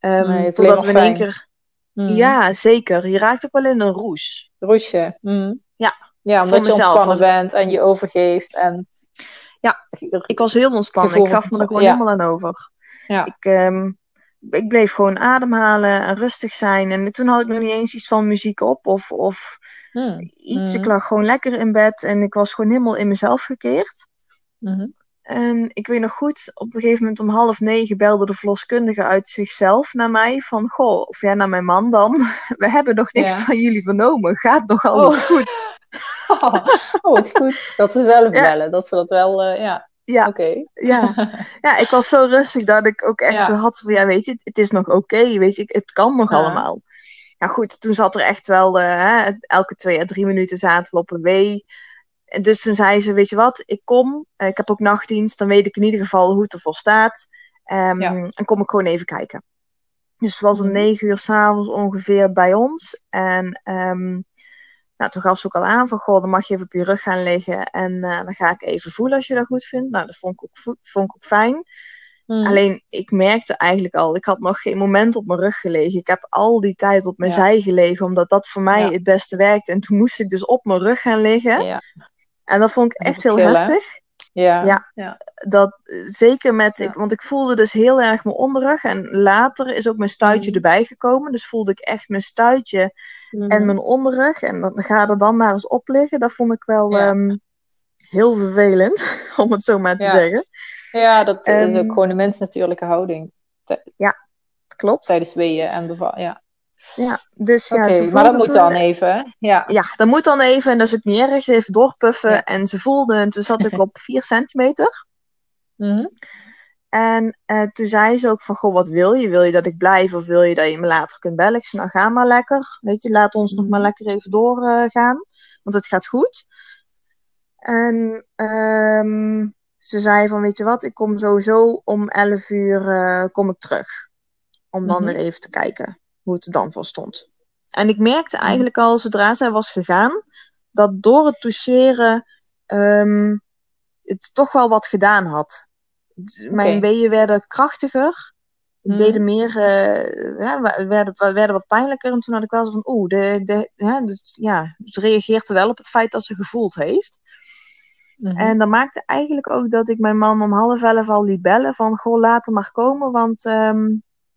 Is totdat we in één keer. Mhm. Ja, zeker. Je raakt ook wel in een roes. Roesje. Mhm. Ja, Ja, omdat je mezelf ontspannen was- bent en je overgeeft. En... Ja, Ik was heel ontspannen. Gevoel Ik gaf me er gewoon ja. helemaal aan over. Ja. Ik, ehm, ik bleef gewoon ademhalen en rustig zijn. En toen had ik nog niet eens iets van muziek op of, of Mhm. iets. Ik lag gewoon lekker in bed en ik was gewoon helemaal in mezelf gekeerd. Mhm. En ik weet nog goed, op een gegeven moment om half negen belde de verloskundige uit zichzelf naar mij. Van, goh, of jij naar mijn man dan. We hebben nog niks Ja. van jullie vernomen. Gaat nog alles Oh. goed? Oh, goed dat ze zelf Ja. bellen. Dat ze dat wel, eh, ja, Ja, oké. ja. ja, ik was zo rustig dat ik ook echt Ja. zo had van, ja, weet je, het is nog oké, weet je, het kan nog allemaal. Ja, goed, toen zat er echt wel, eh, hè, elke twee à drie minuten zaten we op een wee. En dus toen zei ze, weet je wat, ik kom, eh, ik heb ook nachtdienst, dan weet ik in ieder geval hoe het ervoor staat. Ehm, Ja. En kom ik gewoon even kijken. Dus het was om Mhm. negen uur s'avonds ongeveer bij ons. En ehm, nou, toen gaf ze ook al aan van, goh, dan mag je even op je rug gaan liggen. En eh, dan ga ik even voelen als je dat goed vindt. Nou, dat vond ik ook, vo- vond ik ook fijn. Mhm. Alleen, ik merkte eigenlijk al, ik had nog geen moment op mijn rug gelegen. Ik heb al die tijd op mijn Ja. zij gelegen, omdat dat voor mij Ja. het beste werkte. En toen moest ik dus op mijn rug gaan liggen. Ja, En dat vond ik echt heel heftig. ja. Ja. ja. Dat, zeker met, Ja. ik, want ik voelde dus heel erg mijn onderrug. En later is ook mijn stuitje Mhm. erbij gekomen. Dus voelde ik echt mijn stuitje Mhm. en mijn onderrug. En dan ga er dan maar eens op liggen. Dat vond ik wel Ja. ehm, heel vervelend, om het zo maar te Ja. zeggen. Ja, dat is Ehm, ook gewoon de mens natuurlijke houding Klopt. tijdens weeën en bevallen. Ja. Ja, dus ja, maar dat moet dan even. Ja. Ja, dat moet dan even. En ook niet erg. Even doorpuffen. Ja. En ze voelde. En toen zat ik op 4 centimeter. Mhm. En eh, toen zei ze ook van, goh, wat wil je? Wil je dat ik blijf of wil je dat je me later kunt bellen? Ik zei, nou ga maar lekker. Weet je, laat ons nog Mhm. maar lekker even doorgaan. want het gaat goed. En ehm, ze zei van, weet je wat? Ik kom sowieso om 11 uur eh, kom ik terug. Om dan Mhm. weer even te kijken hoe het er dan voor stond. En ik merkte eigenlijk al, zodra zij was gegaan, dat door het toucheren ehm, het toch wel wat gedaan had. Mijn weeën werden krachtiger, Mhm. deden meer, ja, wa- werden, werden wat pijnlijker. En toen had ik wel zo van, oeh, de, de, hè, dus, ja, ze reageert wel op het feit dat ze gevoeld heeft. Mhm. En dat maakte eigenlijk ook dat ik mijn man om half elf al liet bellen van, goh, laat hem maar komen, want ehm,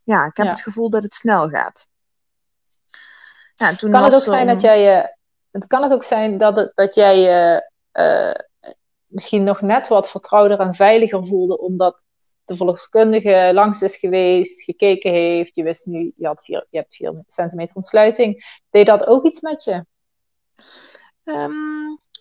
ja, ik heb Ja. het gevoel dat het snel gaat. Ja, toen Kan het ook zijn dat jij je. Het kan het ook zijn dat, het, dat jij je eh, misschien nog net wat vertrouwder en veiliger voelde, omdat de verloskundige langs is geweest, gekeken heeft. Je wist nu, je, had vier, je hebt 4 centimeter ontsluiting. Deed dat ook iets met je? Ehm,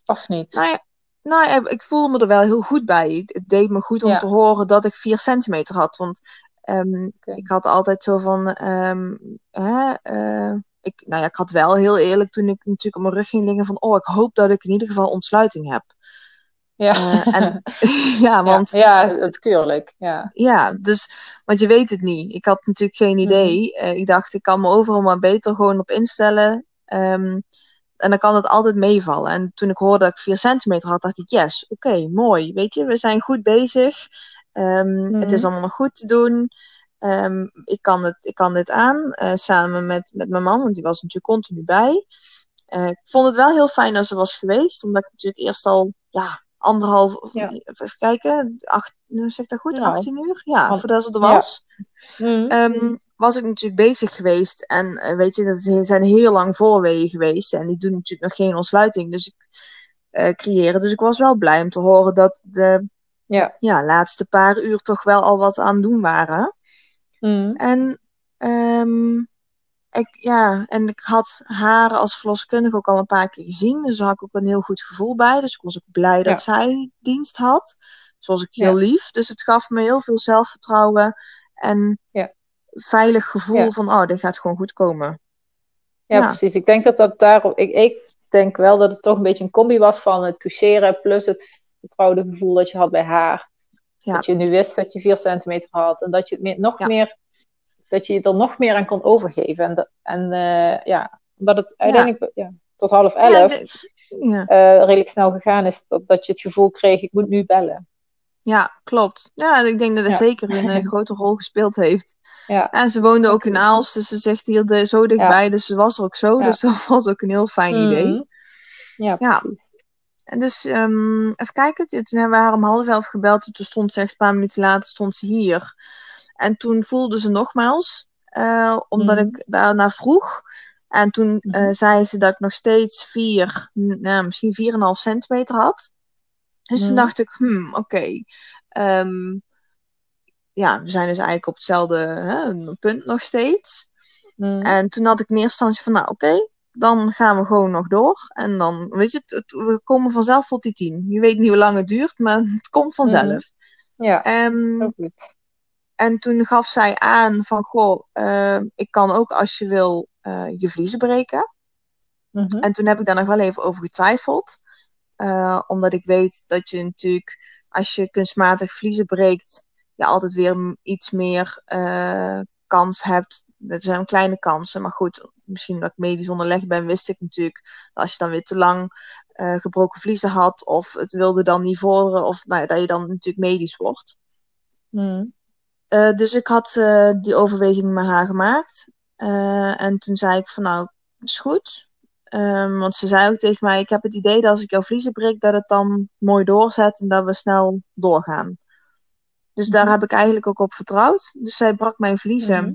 Of niet? Nou ja, nou ja, ik voelde me er wel heel goed bij. Het het deed me goed om Ja. te horen dat ik 4 centimeter had. Want ehm, ik had altijd zo van. ehm, hè, eh, ik, nou ja, ik had wel heel eerlijk toen ik natuurlijk op mijn rug ging liggen van. Oh, ik hoop dat ik in ieder geval ontsluiting heb. Ja, Eh, en, ja, want ja, ja, natuurlijk. Ja. ja, dus, want je weet het niet. Ik had natuurlijk geen idee. Eh, ik dacht, ik kan me overal maar beter gewoon op instellen. Ehm, en dan kan het altijd meevallen. En toen ik hoorde dat ik 4 centimeter had, dacht ik, yes, oké, mooi. Weet je, we zijn goed bezig. Ehm, Het is Mhm. allemaal nog goed te doen. Ehm, ik, kan het, ik kan dit aan, eh, samen met, met mijn man, want die was natuurlijk continu bij. Eh, ik vond het wel heel fijn dat ze was geweest, omdat ik natuurlijk eerst al, ja, anderhalf, Ja. even kijken, acht, zeg ik dat goed, Nou, 18 uur? Ja, want- voordat ze er ja. was. Mhm. Ehm, was ik natuurlijk bezig geweest. En eh, weet je, dat zijn heel lang voorweeën geweest. En die doen natuurlijk nog geen ontsluiting. Dus ik creëren. Dus ik was wel blij om te horen dat de Ja. ja, laatste paar uur toch wel al wat aan doen waren. Mhm. En, ehm, ik, ja, en ik had haar als verloskundige ook al een paar keer gezien. Dus daar had ik ook een heel goed gevoel bij. Dus ik was ook blij dat zij dienst had. Zoals ik heel lief. Dus het gaf me heel veel zelfvertrouwen. En Ja. veilig gevoel van, oh, dit gaat gewoon goed komen. Ja, Ja. precies. Ik denk dat dat daarop. Ik, ik denk wel dat het toch een beetje een combi was van het toucheren plus het vertrouwde gevoel dat je had bij haar. Ja. Dat je nu wist dat je 4 centimeter had en dat je het meer, nog Ja. meer, dat je er nog meer aan kon overgeven. En, dat- en eh, ja, omdat het uiteindelijk ja, tot half elf de- ja. eh, redelijk snel gegaan is, dat, dat je het gevoel kreeg, ik moet nu bellen. Ja, klopt. Ja, ik denk dat het zeker een eh, grote rol gespeeld heeft. Ja, En ze woonde ook in Aalst, dus ze zegt hier de, zo dichtbij, dus ze was er ook zo. Dus dat was ook een heel fijn idee. Mhm. Ja, Ja. precies. En dus, ehm, even kijken, toen hebben we haar om half elf gebeld. En toen stond ze echt een paar minuten later stond ze hier. En toen voelde ze nogmaals, eh, omdat Mhm. ik daarna vroeg. En toen Mhm. zei ze dat ik nog steeds vier, n- nou, misschien 4,5 centimeter had. Dus toen Mhm. dacht ik, hmm, oké. ehm, ja, we zijn dus eigenlijk op hetzelfde hè, punt nog steeds. En toen had ik in eerste instantie van, nou oké, dan gaan we gewoon nog door. En dan, weet je, het, het- we komen vanzelf tot die tien. Je weet niet hoe lang het duurt, maar het komt vanzelf. Ja, Ehm, goed. en toen gaf zij aan van, goh, eh, ik kan ook als je wil eh, je vliezen breken. Mhm. En toen heb ik daar nog wel even over getwijfeld. Eh, omdat ik weet dat je natuurlijk, als je kunstmatig vliezen breekt, je altijd weer iets meer eh, kans hebt. Dat zijn kleine kansen, maar goed, misschien dat ik medisch onderlegd ben, wist ik natuurlijk dat als je dan weer te lang eh, gebroken vliezen had, of het wilde dan niet vorderen, of nou ja, dat je dan natuurlijk medisch wordt. Mhm. Eh, dus ik had eh, die overweging met haar gemaakt. En toen zei ik van nou, is goed. Ehm, want ze zei ook tegen mij, ik heb het idee dat als ik jouw vliezen breek, dat het dan mooi doorzet en dat we snel doorgaan. Dus daar Mhm. heb ik eigenlijk ook op vertrouwd. Dus zij brak mijn vliezen Mhm.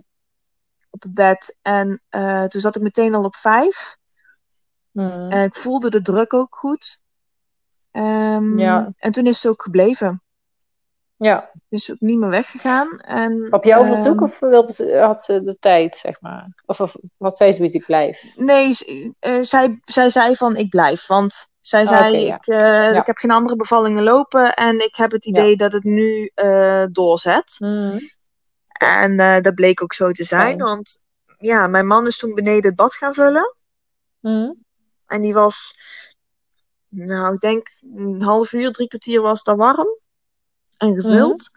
Op het bed. En eh, toen zat ik meteen al op vijf. Mhm. En ik voelde de druk ook goed. Ehm, Ja. En toen is ze ook gebleven. Ja, Dus ook niet meer weggegaan. En, op jouw ehm, verzoek of wilde ze, had ze de tijd, zeg maar? Of, of had zij zoiets, ik blijf? Nee, eh, zij, zij zei van ik blijf. Want zij Ah, zei ja. ik, eh, Ja. ik heb geen andere bevallingen lopen en ik heb het idee dat het nu doorzet. Mhm. En eh, dat bleek ook zo te zijn. Want ja, mijn man is toen beneden het bad gaan vullen. Mhm. En die was, nou ik denk een half uur, drie kwartier was dat warm. En gevuld.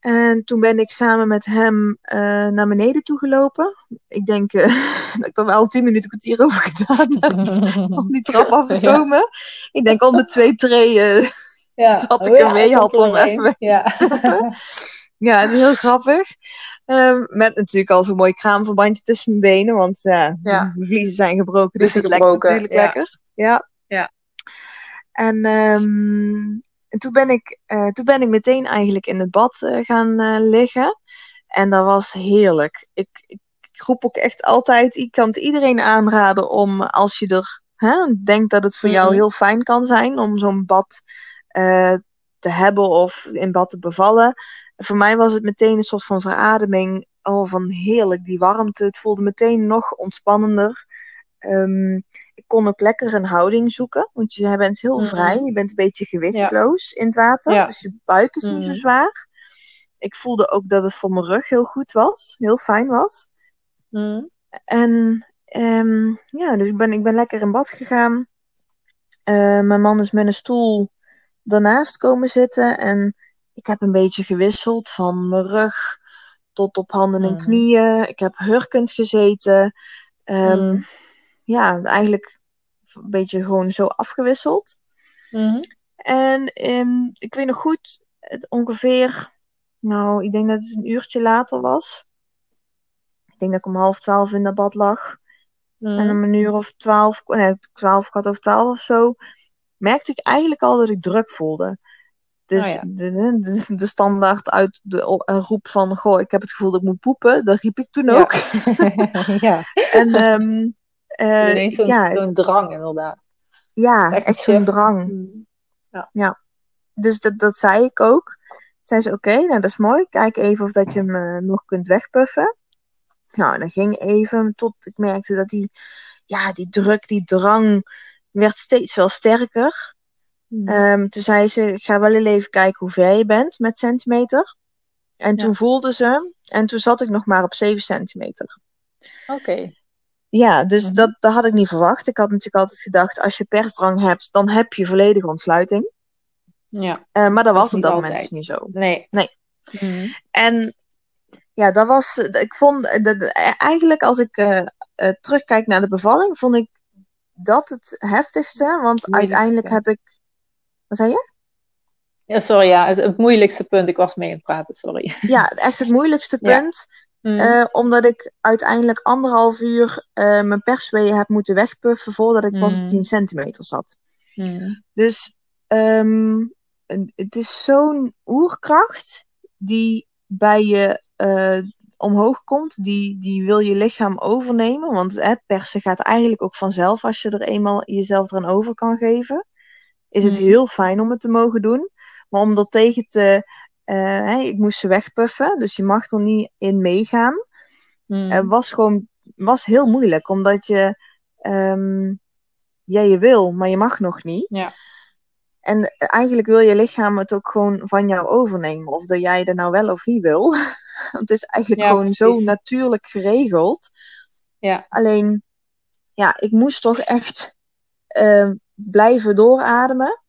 En toen ben ik samen met hem eh, naar beneden toe gelopen. Ik denk eh, dat ik er wel tien minuten kwartier over gedaan heb. om die trap af te Ja. komen. Ik denk om de twee treden. Ja. Dat ik Oh er mee had om even te Ja. Ja, het is heel grappig. Ehm, met natuurlijk al zo'n mooi kraamverbandje tussen mijn benen. Want ja, mijn vliezen zijn gebroken. Dus het lijkt natuurlijk lekker. Ja. Ja. En, ehm, en toen, ben ik, eh, toen ben ik meteen eigenlijk in het bad eh, gaan eh, liggen. En dat was heerlijk. Ik, ik, ik roep ook echt altijd, ik kan het iedereen aanraden om als je er hè, denkt dat het voor jou Mhm. heel fijn kan zijn om zo'n bad te hebben of in bad te bevallen. Voor mij was het meteen een soort van verademing. Oh, van heerlijk, die warmte. Het voelde meteen nog ontspannender. Ehm, ik kon ook lekker een houding zoeken, want je bent heel Mhm. vrij. Je bent een beetje gewichtsloos in het water, Ja. dus je buik is niet zo Mhm. zwaar. Ik voelde ook dat het voor mijn rug heel goed was, heel fijn was. Mhm. En ehm, ja, dus ik ben, ik ben lekker in bad gegaan. Eh, mijn man is met een stoel daarnaast komen zitten en ik heb een beetje gewisseld van mijn rug tot op handen en Mhm. knieën. Ik heb hurkend gezeten. Ehm, Mhm. Ja, eigenlijk een beetje gewoon zo afgewisseld. Mhm. En ehm, ik weet nog goed, het ongeveer, nou, ik denk dat het een uurtje later was. Ik denk dat ik om half twaalf in dat bad lag. En om een uur of twaalf, nee, twaalf, kwart over twaalf of zo, merkte ik eigenlijk al dat ik druk voelde. Dus Oh ja. de, de, de standaard uit de roep van, goh, ik heb het gevoel dat ik moet poepen, dat riep ik toen Ja. ook. ja, En ineens zo'n ja, zo'n drang inderdaad. ja, echt zo'n drang. Mhm. Dus dat, dat zei ik ook. Zei ze, oké, nou dat is mooi. Kijk even of dat je hem eh, nog kunt wegpuffen. Nou, dat ging even tot ik merkte dat die, ja, die druk, die drang werd steeds wel sterker. Mhm. Ehm, toen zei ze, ik ga wel even kijken hoe ver je bent met centimeter. En Ja. toen voelde ze, en toen zat ik nog maar op 7 centimeter. Oké. Ja, dus Mhm. dat, dat had ik niet verwacht. Ik had natuurlijk altijd gedacht, als je persdrang hebt, dan heb je volledige ontsluiting. Ja, Eh, maar dat Dat was is op dat moment dus niet zo. nee. Nee. Mhm. En ja, dat was. Ik vond. eh, Dat, eigenlijk, als ik eh, eh, terugkijk naar de bevalling, vond ik dat het heftigste. Want uiteindelijk heb ik. Wat zei je? Ja, sorry, ja, het, het moeilijkste punt. Ik was mee aan het praten, sorry. Ja, echt het moeilijkste Ja. punt. Mhm. eh, omdat ik uiteindelijk anderhalf uur eh, mijn persweeën heb moeten wegpuffen voordat ik pas op Mm. 10 centimeter zat. Mhm. Dus ehm, het is zo'n oerkracht die bij je eh, omhoog komt. Die, die wil je lichaam overnemen. Want hè, persen gaat eigenlijk ook vanzelf als je er eenmaal jezelf eraan over kan geven. Is het Mm. heel fijn om het te mogen doen. Maar om er tegen te... eh, ik moest ze wegpuffen, dus je mag er niet in meegaan. Mhm. Het was gewoon was heel moeilijk, omdat je... ehm, ja, je wil, maar je mag nog niet. Ja. En eigenlijk wil je lichaam het ook gewoon van jou overnemen. Of dat jij er nou wel of niet wil. Want het is eigenlijk Ja, gewoon zo natuurlijk geregeld. Ja. Alleen, ja, ik moest toch echt eh, blijven doorademen.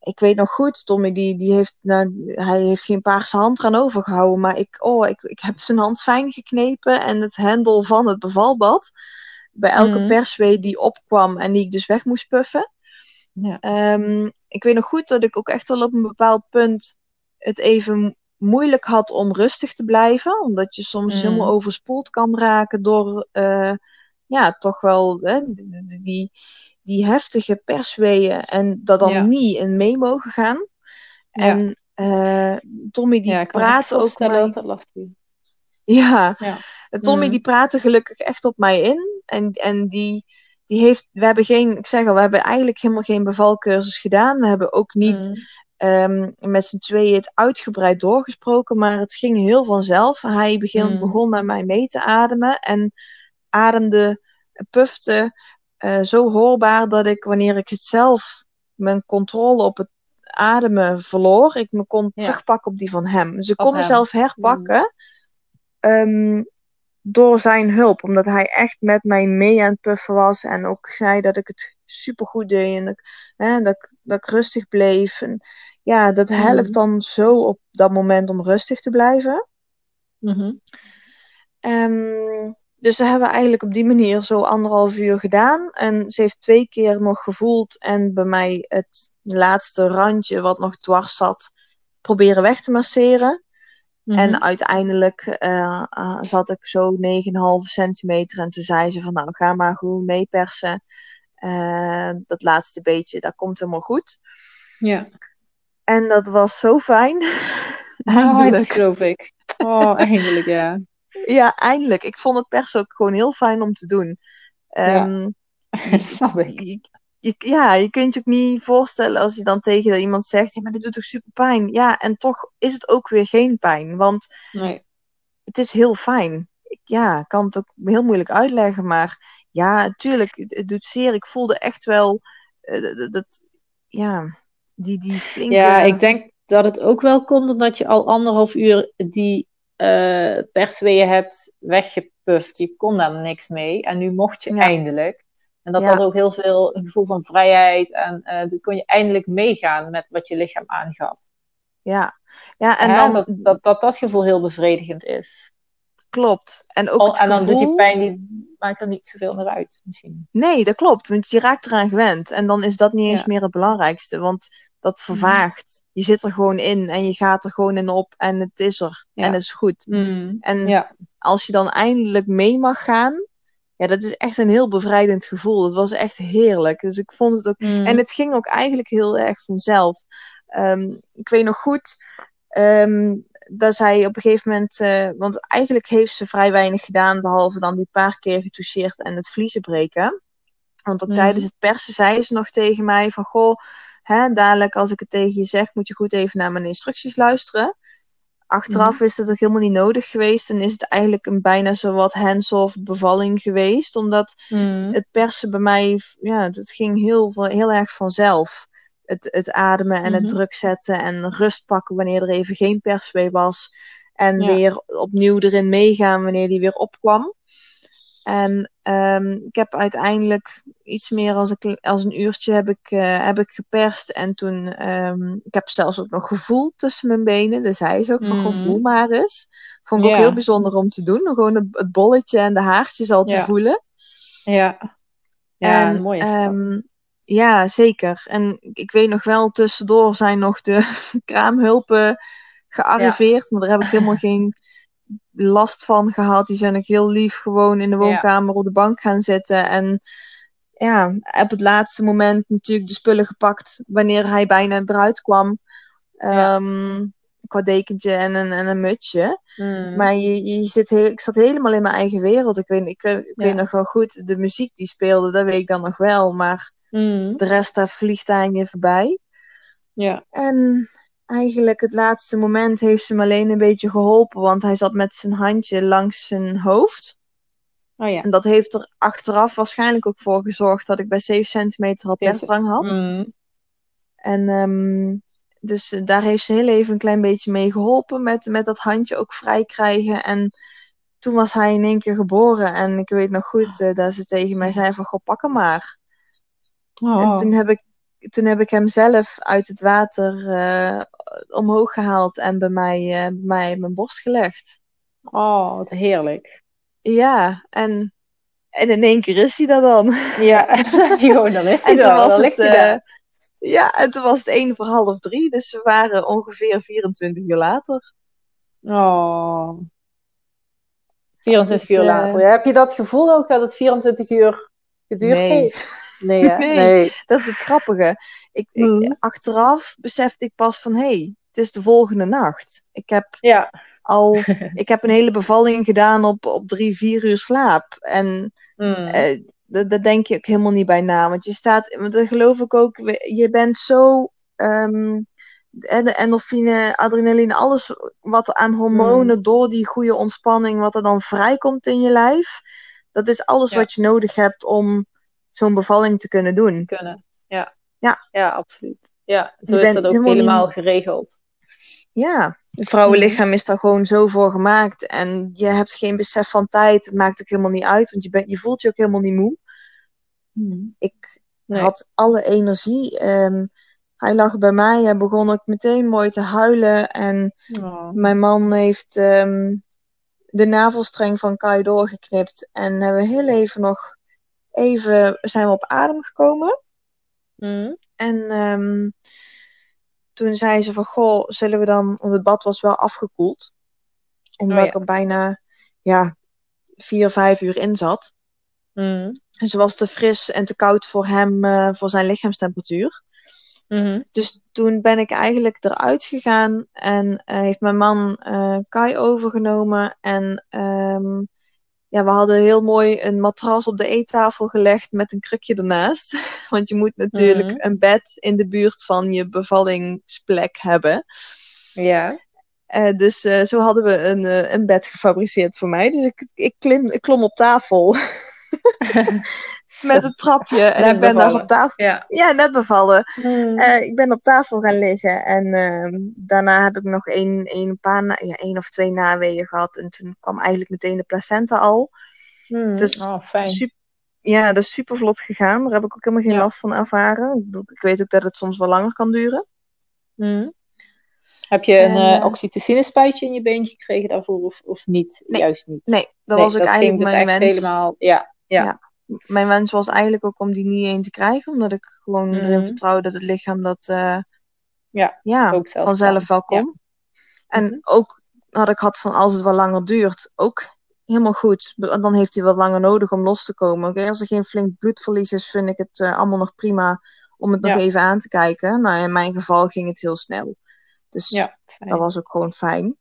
Ik weet nog goed, Tommy, die, die heeft, nou, hij heeft geen paarse hand eraan overgehouden. Maar ik, oh, ik, ik heb zijn hand fijn geknepen. En het hendel van het bevalbad. Bij elke Mhm. perswee die opkwam en die ik dus weg moest puffen. Ja. Ehm, ik weet nog goed dat ik ook echt wel op een bepaald punt het even mo- moeilijk had om rustig te blijven. Omdat je soms Mm. helemaal overspoeld kan raken door, eh, ja, toch wel hè, die, die, heftige persweeën. En dat dan Ja. niet in mee mogen gaan. Ja. En eh, Tommy die ja, praatte ook mij... dat lastig is. Ja, Ja. Tommy Mm. die praatte gelukkig echt op mij in. En, en die, die heeft, we hebben geen, ik zeg al, we hebben eigenlijk helemaal geen bevalcursus gedaan. We hebben ook niet Mhm. ehm, met z'n tweeën het uitgebreid doorgesproken, maar het ging heel vanzelf. Hij begon, Mm. begon met mij mee te ademen en ademde, pufte eh, zo hoorbaar dat ik, wanneer ik het zelf, mijn controle op het ademen verloor, ik me kon Ja. terugpakken op die van hem. Dus ik Op kon hem. mezelf herpakken ehm, door zijn hulp, omdat hij echt met mij mee aan het puffen was en ook zei dat ik het supergoed deed en dat, ik- hè, dat, dat ik rustig bleef. En, ja, dat helpt Mhm. dan zo op dat moment om rustig te blijven. Ehm, dus dat hebben eigenlijk op die manier zo anderhalf uur gedaan. En ze heeft twee keer nog gevoeld en bij mij het laatste randje wat nog dwars zat proberen weg te masseren. Mhm. En uiteindelijk eh, eh, zat ik zo 9,5 centimeter en toen zei ze van nou ga maar gewoon meepersen. Eh, dat laatste beetje, dat komt helemaal goed. Ja. En dat was zo fijn. Oh, dat eindelijk. geloof ik. Oh, eindelijk, ja. Ja, eindelijk. Ik vond het persen ook gewoon heel fijn om te doen. Ehm, Snap ik. je, je- ja, je kunt je ook niet voorstellen als je dan tegen iemand zegt, ja, maar dit doet toch super pijn. Ja, en toch is het ook weer geen pijn, want Nee. het is heel fijn. Ik, ja, ik kan het ook heel moeilijk uitleggen, maar ja, natuurlijk, het, het doet zeer. Ik voelde echt wel eh, dat, dat- ja, die, die flinke... Ja, ik denk dat het ook wel komt omdat je al anderhalf uur die eh persweeën hebt weggepuft. Je kon daar niks mee en nu mocht je Ja. eindelijk. En dat Ja. had ook heel veel een gevoel van vrijheid en eh dan kon je eindelijk meegaan met wat je lichaam aangaf. Ja, ja en dan dat, dat, dat dat gevoel heel bevredigend is. klopt. En ook Al- het en dan doet die pijn, die maakt er niet zoveel meer uit misschien. Nee, dat klopt, want je raakt eraan gewend. En dan is dat niet eens Ja. meer het belangrijkste, want dat vervaagt. Je zit er gewoon in en je gaat er gewoon in op en het is er. Ja. En het is goed. En Ja, als je dan eindelijk mee mag gaan, ja, dat is echt een heel bevrijdend gevoel. Het was echt heerlijk. Dus ik vond het ook. Mm. En het ging ook eigenlijk heel erg vanzelf. Ehm, ik weet nog goed ehm, dat zij op een gegeven moment. eh, want eigenlijk heeft ze vrij weinig gedaan, behalve dan die paar keer getoucheerd en het vliezen breken. Want ook Mhm. tijdens het persen zei ze nog tegen mij: van goh, hè, dadelijk als ik het tegen je zeg, moet je goed even naar mijn instructies luisteren. Achteraf is het ook helemaal niet nodig geweest en is het eigenlijk een bijna zo wat hands-off bevalling geweest. Omdat Mm. het persen bij mij, ja, het ging heel, heel erg vanzelf. Het, het ademen en het Mhm. druk zetten en rust pakken wanneer er even geen perswee was. En Ja. weer opnieuw erin meegaan wanneer die weer opkwam. En ehm, ik heb uiteindelijk iets meer als een, als een uurtje heb ik, eh, heb ik geperst. En toen, um, ik heb zelfs ook nog gevoel tussen mijn benen. Dus hij is ook van gevoel maar eens. Vond ik ook heel bijzonder om te doen. Gewoon het- bolletje en de haartjes al te Ja. voelen. Ja. Ja, En, mooie stap. ehm, ja, zeker. En ik- ik weet nog wel, tussendoor zijn nog de kraamhulpen gearriveerd. Maar daar heb ik helemaal geen last van gehad. Die zijn ook heel lief gewoon in de Ja. woonkamer op de bank gaan zitten. En ja, op het laatste moment natuurlijk de spullen gepakt wanneer hij bijna eruit kwam. Ja. Ehm, qua dekentje en een, en een mutsje. Mm. Maar je, je zit heel, ik zat helemaal in mijn eigen wereld. Ik weet, ik, ik Ja. weet nog wel goed, de muziek die speelde, dat weet ik dan nog wel. Maar Mm. de rest, daar vliegt aan je voorbij. Ja. En eigenlijk het laatste moment heeft ze me alleen een beetje geholpen. Want hij zat met zijn handje langs zijn hoofd. Oh ja. En dat heeft er achteraf waarschijnlijk ook voor gezorgd dat ik bij 7 centimeter halterstrang had. Mm. En ehm, dus eh, daar heeft ze heel even een klein beetje mee geholpen met, met dat handje ook vrij krijgen. En toen was hij in één keer geboren. En ik weet nog goed eh, dat ze tegen mij zei van, goh, pak hem maar. En Oh. toen heb ik, toen heb ik hem zelf uit het water eh, omhoog gehaald en bij mij, bij mij mijn borst gelegd. Oh, wat heerlijk. Ja, en, en in één keer is hij dat dan. Ja, gewoon, dan is hij En toen was dan het, eh, ja, en toen was het één voor half drie. Dus we waren ongeveer 24 uur later. Oh. 24 Dus, uur later. Ja, heb je dat gevoel ook dat het 24 uur geduurd Nee. heeft? Nee, hè? Nee. nee. Dat is het grappige. Ik, ik- Mm. achteraf besefte ik pas van, hé, hey, het is de volgende nacht. Ik heb Ja. al, ik heb een hele bevalling gedaan op, op drie, vier uur slaap. En Mm. eh, dat, dat denk je ook helemaal niet bij na. Want je staat, want dat geloof ik ook, je bent zo, ehm, de endorfine, adrenaline, alles wat aan hormonen door die goede ontspanning, wat er dan vrijkomt in je lijf. Dat is alles Ja. wat je nodig hebt om zo'n bevalling te kunnen doen. kunnen. Ja. Ja. Ja, absoluut. Ja, zo Je is dat ook helemaal niet- geregeld. Ja, het vrouwenlichaam is daar gewoon zo voor gemaakt. En je hebt geen besef van tijd. Het maakt ook helemaal niet uit, want je, bent, je voelt je ook helemaal niet moe. Ik Nee. had alle energie. Ehm, hij lag bij mij. Hij begon ook meteen mooi te huilen. En Oh. mijn man heeft ehm, de navelstreng van Kai doorgeknipt. En hebben we heel even nog even zijn we op adem gekomen. Mm. En ehm, toen zei ze van, goh, zullen we dan... Want het bad was wel afgekoeld. Omdat Oh ja. ik er bijna, ja, vier, vijf uur in zat. Mm. En ze was te fris en te koud voor hem, eh, voor zijn lichaamstemperatuur. Mhm. Dus toen ben ik eigenlijk eruit gegaan en eh, heeft mijn man eh, Kai overgenomen. En ehm, ja, we hadden heel mooi een matras op de eettafel gelegd met een krukje ernaast. Want je moet natuurlijk Mhm. een bed in de buurt van je bevallingsplek hebben. Ja. Eh, dus eh, zo hadden we een, eh, een bed gefabriceerd voor mij. Dus ik, ik, klim, ik klom op tafel met een trapje. En Net ik ben daar op tafel. Ja. Ja, net bevallen. Mm. Eh, ik ben op tafel gaan liggen en ehm, daarna heb ik nog één, één, paar na- ja, één of twee naweeën gehad. En toen kwam eigenlijk meteen de placenta al. Mm. dus- oh, fijn. Sup- ja, dat is super vlot gegaan. Daar heb ik ook helemaal geen Ja. last van ervaren. Ik weet ook dat het soms wel langer kan duren. Mm. Heb je een En, eh eh, oxytocine spuitje in je beentje gekregen daarvoor of, of niet? Nee. Juist niet. Nee, dat Nee, was ook eigenlijk dus mijn wens. helemaal. Ja, ja. Ja. Mijn wens was eigenlijk ook om die niet één te krijgen. Omdat ik gewoon Mhm. erin vertrouwde dat het lichaam dat eh, Ja, ja, ook zelf vanzelf wel kon. En Mhm. ook had ik had van als het wel langer duurt, ook helemaal goed. Dan heeft hij wat langer nodig om los te komen. Oké, Als er geen flink bloedverlies is, vind ik het eh, allemaal nog prima om het nog Ja. even aan te kijken. Nou, in mijn geval ging het heel snel. Dus Ja, dat was ook gewoon fijn.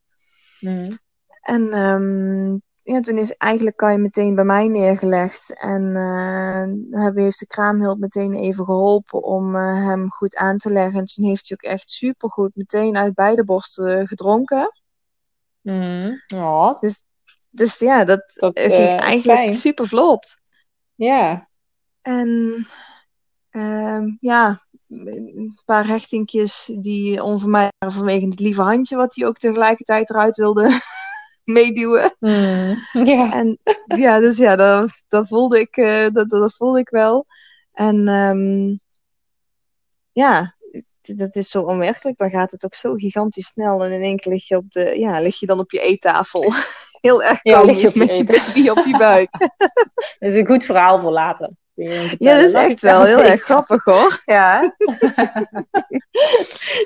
Mhm. En ehm, ja, toen is eigenlijk Kai meteen bij mij neergelegd. En eh hebben, heeft de kraamhulp meteen even geholpen om eh, hem goed aan te leggen. En toen heeft hij ook echt supergoed meteen uit beide borsten gedronken. Mhm. Ja, Dus ja, dat, Dat, eh, ging eh, eigenlijk fijn. super vlot. ja. En ehm, ja, een paar hechtingjes die onvermijdelijk vanwege het lieve handje wat hij ook tegelijkertijd eruit wilde. meeduwen. Mm, ja. En ja, dus ja, dat, dat, voelde, ik, uh, dat, dat voelde ik wel. En um, ja, dat is zo onwerkelijk. Dan gaat het ook zo gigantisch snel. En in één keer lig je, op de, ja, lig je dan op je eettafel. Heel erg ja, met je baby op je buik. dat is een goed verhaal voor later. Ja, dat is echt wel heel erg grappig hoor. Ja.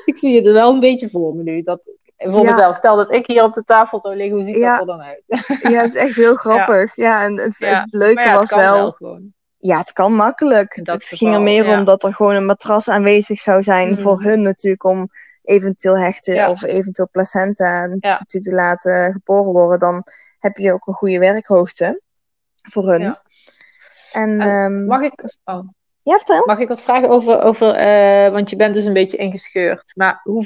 ik zie het er wel een beetje voor me nu. Dat, voor ja. mezelf, stel dat ik hier op de tafel zou liggen, hoe ziet dat er dan uit? ja, het is echt heel grappig. Ja, en het, het leuke was wel. wel ja, het kan makkelijk. Het ging er meer om dat er gewoon een matras aanwezig zou zijn mm. voor hun natuurlijk om eventueel hechten of eventueel placenta natuurlijk te laten geboren worden. Dan heb je ook een goede werkhoogte voor hun. En, um, mag ik... Oh. Ja, vertel. Mag ik wat vragen over, over uh, want je bent dus een beetje ingescheurd. Maar hoe,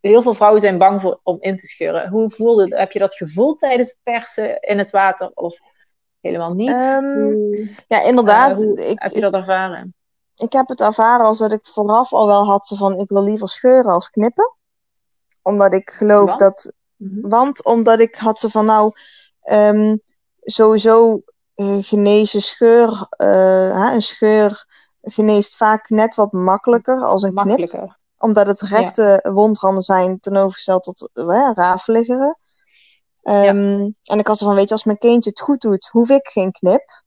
heel veel vrouwen zijn bang voor, om in te scheuren. Hoe voelde, heb je dat gevoeld tijdens het persen in het water? Of helemaal niet? Um, ja, inderdaad. Uh, ik, heb je dat ervaren? Ik, ik heb het ervaren als dat ik vooraf al wel had van ik wil liever scheuren als knippen. Omdat ik geloof dat. Mm-hmm. Want omdat ik had ze van nou. Um, sowieso genezen scheur. Uh, een scheur geneest vaak net wat makkelijker als een makkelijker. knip. Omdat het rechte ja. wondranden zijn ten overgesteld tot uh. Um, ja. En ik had ze van, weet je, als mijn kindje het goed doet, hoef ik geen knip.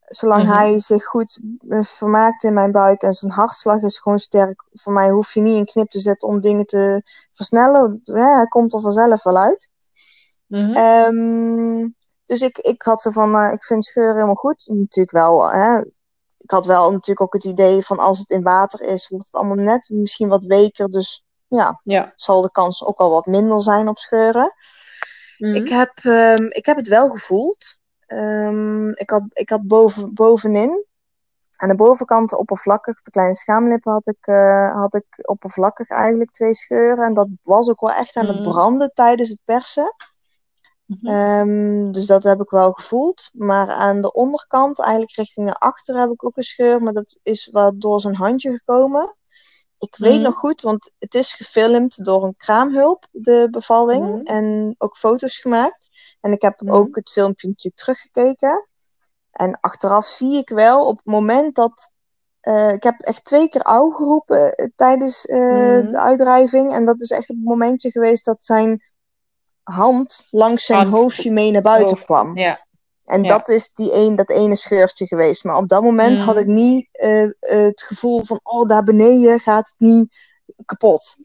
Zolang mm-hmm. hij zich goed vermaakt in mijn buik en zijn hartslag is gewoon sterk. Voor mij hoef je niet een knip te zetten om dingen te versnellen. Ja, hij komt er vanzelf wel uit. Um, dus ik, ik had ze van, uh, ik vind scheuren helemaal goed. Natuurlijk wel, hè. Ik had wel natuurlijk ook het idee van als het in water is, wordt het allemaal net misschien wat weker. Dus ja, ja. zal de kans ook al wat minder zijn op scheuren. Mm-hmm. Ik, heb, um, ik heb het wel gevoeld. Um, ik had, ik had boven, bovenin, aan de bovenkant oppervlakkig, de kleine schaamlippen, had ik, uh, had ik oppervlakkig eigenlijk twee scheuren. En dat was ook wel echt aan het Mm-hmm. branden tijdens het persen. Um, dus dat heb ik wel gevoeld. Maar aan de onderkant, eigenlijk richting naar achter, heb ik ook een scheur. Maar dat is wel door zijn handje gekomen. Ik weet Mhm. nog goed, want het is gefilmd door een kraamhulp, de bevalling. Mhm. En ook foto's gemaakt. En ik heb Mhm. ook het filmpje natuurlijk teruggekeken. En achteraf zie ik wel, op het moment dat... eh, ik heb echt twee keer auw geroepen eh, tijdens eh, Mhm. de uitdrijving. En dat is echt op het momentje geweest dat zijn hand langs zijn Hand. hoofdje mee naar buiten Hoofd. kwam. Ja. En Ja. dat is die een, dat ene scheurtje geweest. Maar op dat moment Mm. had ik niet eh, het gevoel van, oh, daar beneden gaat het niet kapot.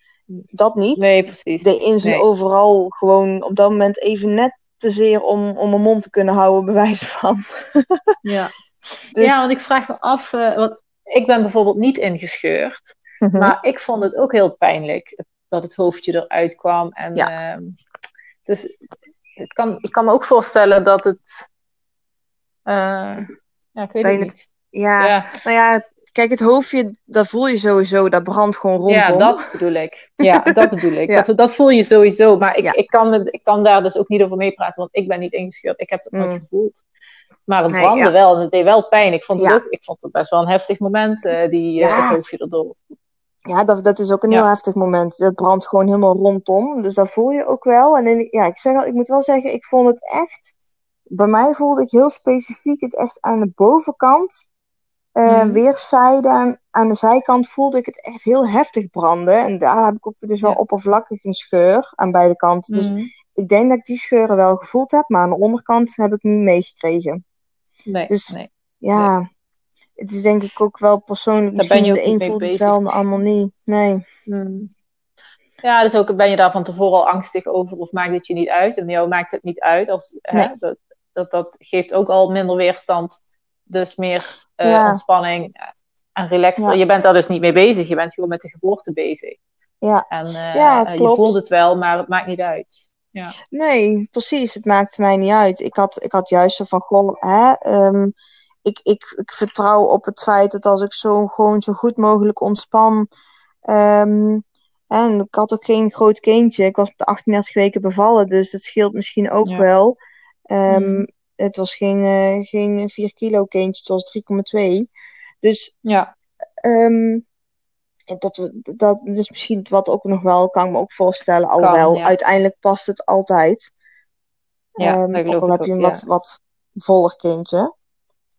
Dat niet. Nee, precies. De in zijn Nee. overal gewoon op dat moment even net te zeer om, om mijn mond te kunnen houden, bewijs van. Ja. Dus, ja, want ik vraag me af, eh, want ik ben bijvoorbeeld niet ingescheurd, mhm. maar ik vond het ook heel pijnlijk dat het hoofdje eruit kwam. En, Ja. ehm, dus ik kan, ik kan me ook voorstellen dat het. eh, ja, ik weet het niet. ja, Ja, nou ja, kijk, het hoofdje, dat voel je sowieso, dat brandt gewoon rondom. ja, dat bedoel ik. Ja, dat bedoel ik. Ja. dat, dat voel je sowieso. Maar ik, Ja. ik, kan, ik kan daar dus ook niet over meepraten, want ik ben niet ingescheurd. Ik heb het nooit Mm. gevoeld. Maar het brandde wel en het deed wel pijn. Ik vond het, ook, ik vond het best wel een heftig moment, eh, die Ja. het hoofdje erdoor. Ja, dat, dat is ook een Ja. heel heftig moment. Dat brandt gewoon helemaal rondom. Dus dat voel je ook wel. En in, ja, ik, zeg al, ik moet wel zeggen, ik vond het echt. Bij mij voelde ik heel specifiek het echt aan de bovenkant. Weerszijden. Aan, aan de zijkant voelde ik het echt heel heftig branden. En daar heb ik ook dus wel Ja. oppervlakkig een scheur aan beide kanten. Dus Mhm. ik denk dat ik die scheuren wel gevoeld heb. Maar aan de onderkant heb ik niet meegekregen. Nee, Dus- nee. Ja, het is denk ik ook wel persoonlijk. Daar ben je de een voelt het wel de ander niet. Nee. Hmm. Ja, dus ook ben je daar van tevoren al angstig over of maakt het je niet uit? En jou maakt het niet uit. Als, hè, dat, dat, dat geeft ook al minder weerstand. Dus meer eh, Ja. ontspanning ja, en relaxed. Ja. Je bent daar dus niet mee bezig. Je bent gewoon met de geboorte bezig. Ja. En eh, Ja, eh, je voelt het wel, maar het maakt niet uit. Ja. Nee, precies. Het maakte mij niet uit. Ik had, ik had juist zo van, goh, hè, ehm, ik, ik, ik vertrouw op het feit dat als ik zo gewoon zo goed mogelijk ontspan. ehm, en ik had ook geen groot kindje. Ik was op de 38 weken bevallen, dus dat scheelt misschien ook Ja. wel. Ehm, Mhm. Het was geen, eh, geen 4 kilo kindje, het was 3,2. Dus Ja. Ehm, dat, dat is misschien wat ook nog wel, kan ik me ook voorstellen. Alhoewel, ja. uiteindelijk past het altijd. Ja, Ehm, dat ook al heb je een wat, wat voller kindje.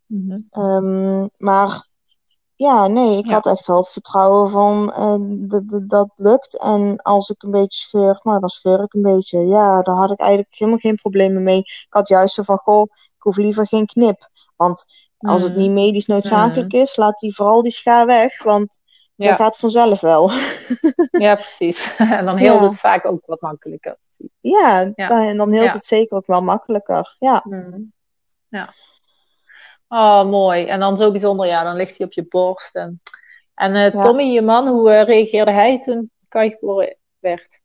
Mhm. Ehm, maar ja, nee, ik Ja. had echt wel het vertrouwen van eh, dat- lukt. En als ik een beetje scheur, nou dan scheur ik een beetje. Ja, daar had ik eigenlijk helemaal geen problemen mee. Ik had juist zo van, goh, ik hoef liever geen knip. Want als het Mhm. niet medisch noodzakelijk is, laat die vooral die schaar weg. Want dat gaat vanzelf wel. ja, precies. en dan heelt Ja. het vaak ook wat makkelijker. ja, Ja. Dan, dan heelt het zeker ook wel makkelijker. Ja, Mhm. Ja. Oh, mooi. En dan zo bijzonder, ja, dan ligt hij op je borst. En, en eh, Ja. Tommy, je man, hoe eh, reageerde hij toen Kai geboren werd?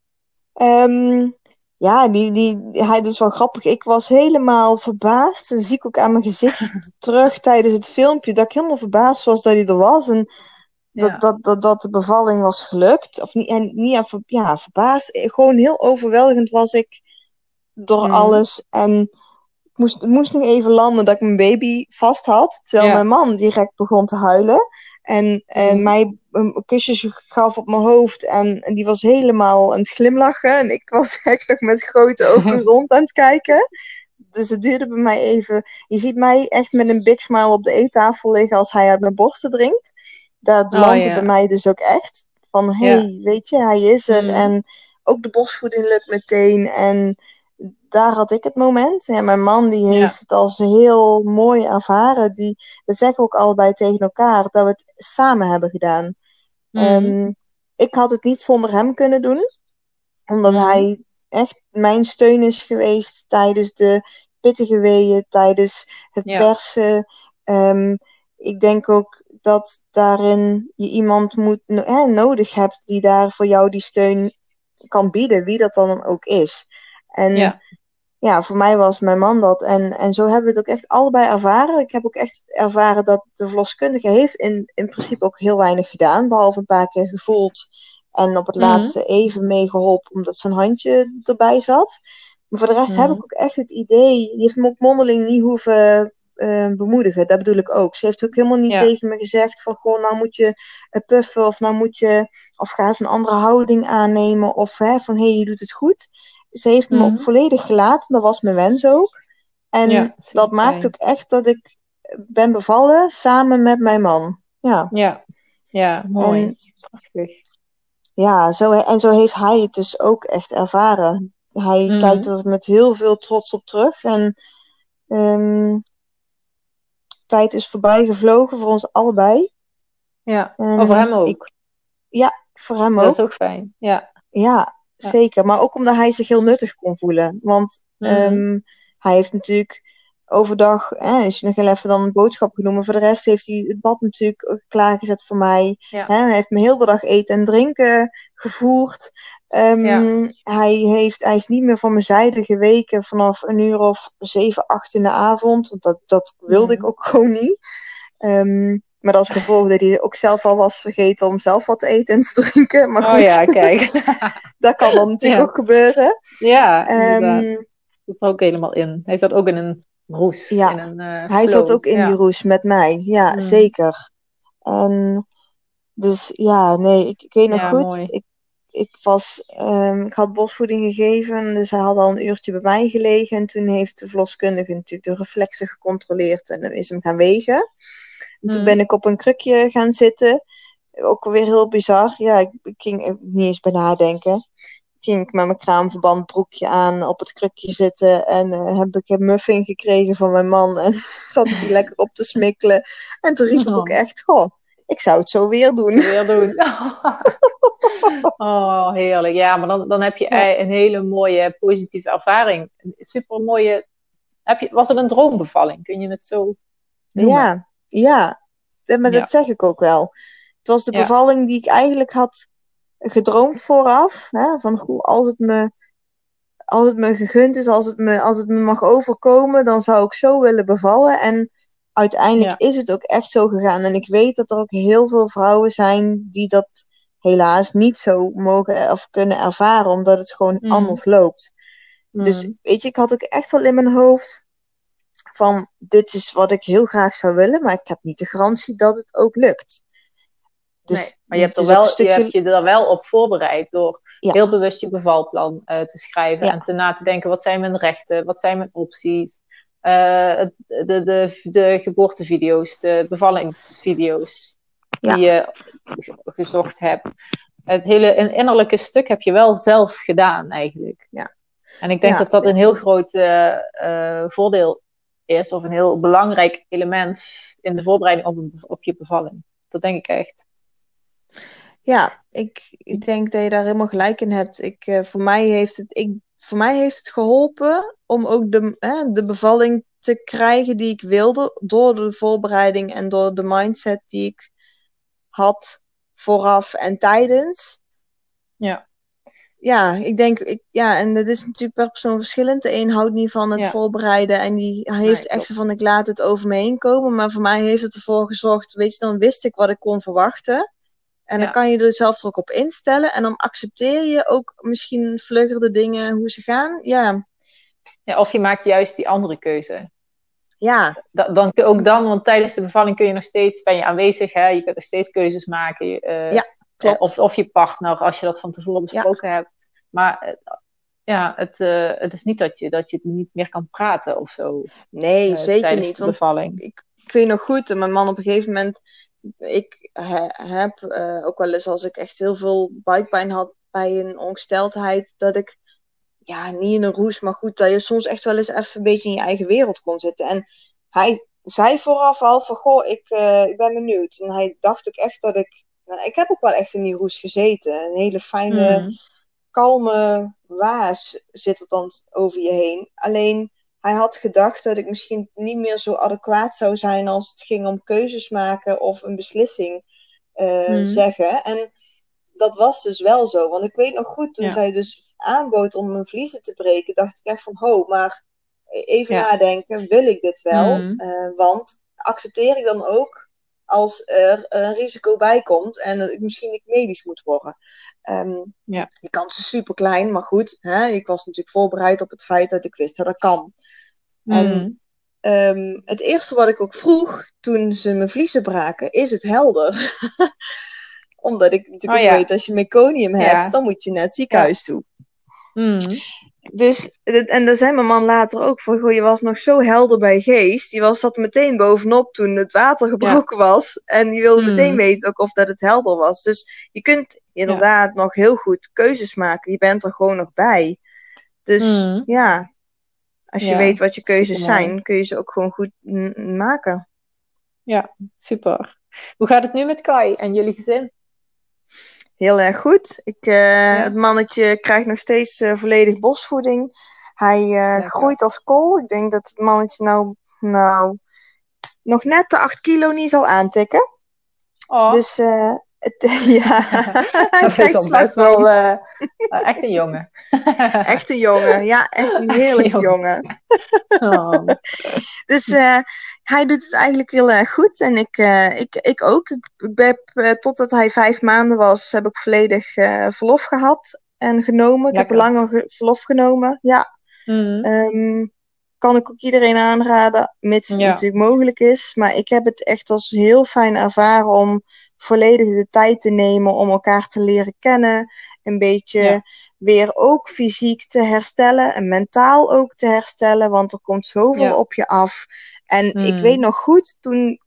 Ehm, ja die, die, hij, is wel grappig. Ik was helemaal verbaasd. Dat zie ik ook aan mijn gezicht terug tijdens het filmpje. Dat ik helemaal verbaasd was dat hij er was. En dat, Ja. dat, dat, dat de bevalling was gelukt. Of niet, en niet ver- ja, verbaasd. Gewoon heel overweldigend was ik door Mhm. alles. En ik moest, moest nog even landen dat ik mijn baby vast had. Terwijl Ja. mijn man direct begon te huilen. En eh, Mhm. mij een kusjes gaf op mijn hoofd. En, en die was helemaal aan het glimlachen. En ik was echt nog met grote ogen rond aan het kijken. Dus het duurde bij mij even. Je ziet mij echt met een big smile op de eettafel liggen als hij uit mijn borsten drinkt. Dat Oh, landde ja. bij mij dus ook echt. Van, hé, hey, weet je, hij is er. Mhm. En ook de borstvoeding lukt meteen. En daar had ik het moment. En mijn man die Ja. heeft het als heel mooi ervaren. Die, dat zeggen we ook allebei tegen elkaar. Dat we het samen hebben gedaan. Mhm. Ehm, ik had het niet zonder hem kunnen doen. Omdat Mhm. hij echt mijn steun is geweest tijdens de pittige weeën, tijdens het Ja. persen. Ehm, ik denk ook dat daarin je iemand moet, nodig hebt die daar voor jou die steun kan bieden, wie dat dan ook is. En Ja. ja, voor mij was mijn man dat. En, en zo hebben we het ook echt allebei ervaren. Ik heb ook echt ervaren dat de verloskundige heeft in, in principe ook heel weinig gedaan. Behalve een paar keer gevoeld. En op het Mhm. laatste even meegeholpen omdat zijn handje erbij zat. Maar voor de rest heb Mhm. ik ook echt het idee. Die heeft me ook mondeling niet hoeven eh, bemoedigen. Dat bedoel ik ook. Ze heeft ook helemaal niet Ja. tegen me gezegd van goh, nou moet je eh, puffen. Of nou moet je. Of ga eens een andere houding aannemen. Of hè, van hé, hey, je doet het goed. Ze heeft me Mhm. ook volledig gelaten. Dat was mijn wens ook. En Ja, dat maakt ook echt dat ik ben bevallen samen met mijn man. Ja, Ja, ja, mooi. En- Prachtig. ja zo, en zo heeft hij het dus ook echt ervaren. Hij Mhm. kijkt er met heel veel trots op terug. En ehm, tijd is voorbij gevlogen voor ons allebei. Ja, En over hem ook. ik- Voor hem Dat ook. is ook fijn. Ja. Ja, Ja. zeker. Maar ook omdat hij zich heel nuttig kon voelen. Want Mhm. ehm, hij heeft natuurlijk overdag, hè, is nog heel even dan een boodschap genomen. Voor de rest heeft hij het bad natuurlijk klaargezet voor mij. Ja. Hè, hij heeft me heel de dag eten en drinken gevoerd. Ehm, Ja. hij, heeft, hij is niet meer van mijn zijde geweken vanaf een uur of zeven, acht in de avond. Want dat, dat wilde Mhm. ik ook gewoon niet. Ehm, maar als gevolg dat hij ook zelf al was vergeten om zelf wat te eten en te drinken. Maar Oh goed, ja, kijk. dat kan dan natuurlijk Ja. ook gebeuren. ja. Ehm, zit er ook helemaal in. Hij zat ook in een roes. Ja, in een, eh, hij zat ook in ja. die roes met mij. Ja, Mm. zeker. En dus ja, nee, ik, ik weet nog Ja, goed. Ik, ik, was, ehm, ik had borstvoeding gegeven, dus hij had al een uurtje bij mij gelegen. En toen heeft de verloskundige natuurlijk de reflexen gecontroleerd en is hem gaan wegen. En toen Mm. ben ik op een krukje gaan zitten. Ook weer heel bizar. Ja, ik, ik ging er niet eens bij nadenken. Ging ik met mijn kraamverband broekje aan op het krukje zitten. En eh, heb ik een muffin gekregen van mijn man. En zat ik die lekker op te smikkelen. En toen riep ik ook Oh. echt, goh, ik zou het zo weer doen. Weer doen. oh, heerlijk. Ja, maar dan, dan heb je Ja. een hele mooie positieve ervaring. Een super mooie. Heb je, was het een droombevalling? Kun je het zo noemen? Ja, ja. En Maar Ja. dat zeg ik ook wel. Het was de Ja. bevalling die ik eigenlijk had gedroomd vooraf. Hè? Van goh, als het me, als het me gegund is, als het me, als het me mag overkomen, dan zou ik zo willen bevallen. En uiteindelijk is het ook echt zo gegaan. En ik weet dat er ook heel veel vrouwen zijn die dat helaas niet zo mogen of kunnen ervaren, omdat het gewoon Mm. anders loopt. Mm. Dus weet je, ik had ook echt wel in mijn hoofd van dit is wat ik heel graag zou willen, maar ik heb niet de garantie dat het ook lukt. Dus nee, maar je hebt, er wel, stukje... je hebt je er wel op voorbereid door heel bewust je bevalplan uh, te schrijven en te na te denken: wat zijn mijn rechten, wat zijn mijn opties, uh, de, de, de geboortevideo's, de bevallingsvideo's die je gezocht hebt. Het hele innerlijke stuk heb je wel zelf gedaan eigenlijk. Ja. En ik denk dat dat een heel groot uh, voordeel is, of een heel belangrijk element in de voorbereiding op, op je bevalling. Dat denk ik echt. Ja, ik, ik denk dat je daar helemaal gelijk in hebt. Ik, uh, voor, mij heeft het, ik, voor mij heeft het geholpen om ook de, hè, de bevalling te krijgen die ik wilde. Door de voorbereiding en door de mindset die ik had vooraf en tijdens. Ja. Ja, ik denk, ik, ja, en dat is natuurlijk per persoon verschillend. De een houdt niet van het voorbereiden en die heeft echt zo van ik laat het over me heen komen. Maar voor mij heeft het ervoor gezorgd, weet je, dan wist ik wat ik kon verwachten. En dan kan je er zelf er ook op instellen. En dan accepteer je ook misschien vlugger de dingen hoe ze gaan. Ja. ja of je maakt juist die andere keuze. Ja. dan, ook dan, want tijdens de bevalling kun je nog steeds, ben je aanwezig, hè? je kunt nog steeds keuzes maken. Uh, ja, klopt. Of, of je partner, als je dat van tevoren besproken hebt. Maar uh, ja, het, uh, het is niet dat je, dat je niet meer kan praten of zo. Nee, zeker niet. De bevalling. Ik, ik weet nog goed, mijn man op een gegeven moment ik heb uh, ook wel eens als ik echt heel veel buikpijn had bij een ongesteldheid, dat ik, ja, niet in een roes, maar goed, dat je soms echt wel eens even een beetje in je eigen wereld kon zitten. En hij zei vooraf al van, goh, ik, ik ben benieuwd. En hij dacht ook echt dat ik, nou, ik heb ook wel echt in die roes gezeten. Een hele fijne, mm. Kalme waas zit er dan over je heen. Alleen, hij had gedacht dat ik misschien niet meer zo adequaat zou zijn als het ging om keuzes maken of een beslissing uh, zeggen. En dat was dus wel zo. Want ik weet nog goed, toen zij dus aanbood om mijn vliezen te breken, dacht ik echt van, ho, maar even nadenken, wil ik dit wel? Mm. Uh, want accepteer ik dan ook als er een risico bij komt en dat ik misschien niet medisch moet worden? Um, ja. Die kans is super klein, maar goed, hè, ik was natuurlijk voorbereid op het feit dat ik wist dat dat kan. En um, het eerste wat ik ook vroeg toen ze mijn vliezen braken, is het helder? Omdat ik natuurlijk oh, ja. weet, als je meconium hebt, ja. dan moet je naar het ziekenhuis toe. Mm. Dus, en daar zei mijn man later ook van, goh, je was nog zo helder bij geest. Die was zat meteen bovenop toen het water gebroken ja. was. En die wilde mm. meteen weten ook of dat het helder was. Dus je kunt inderdaad nog heel goed keuzes maken. Je bent er gewoon nog bij. Dus mm. ja, als je weet wat je keuzes zijn, kun je ze ook gewoon goed maken. Ja, super. Hoe gaat het nu met Kai en jullie gezin? Heel erg goed. Ik, uh, ja. Het mannetje krijgt nog steeds uh, volledig bosvoeding. Hij uh, groeit als kool. Ik denk dat het mannetje nou, nou nog net de 8 kilo niet zal aantikken. Oh. Dus ja, hij is best wel echt een jongen. echt een jongen, ja, echt een heerlijk jongen. oh. Dus hij doet het eigenlijk heel erg goed en ik, uh, ik, ik ook. Ik, ik heb, totdat hij vijf maanden was, heb ik volledig verlof gehad en genomen. Ik heb langer verlof genomen, ja. Mm. Um, kan ik ook iedereen aanraden, mits het ja. natuurlijk mogelijk is. Maar ik heb het echt als heel fijn ervaren om volledig de tijd te nemen om elkaar te leren kennen. Een beetje ja. weer ook fysiek te herstellen en mentaal ook te herstellen, want er komt zoveel ja. op je af. En mm. ik weet nog goed, toen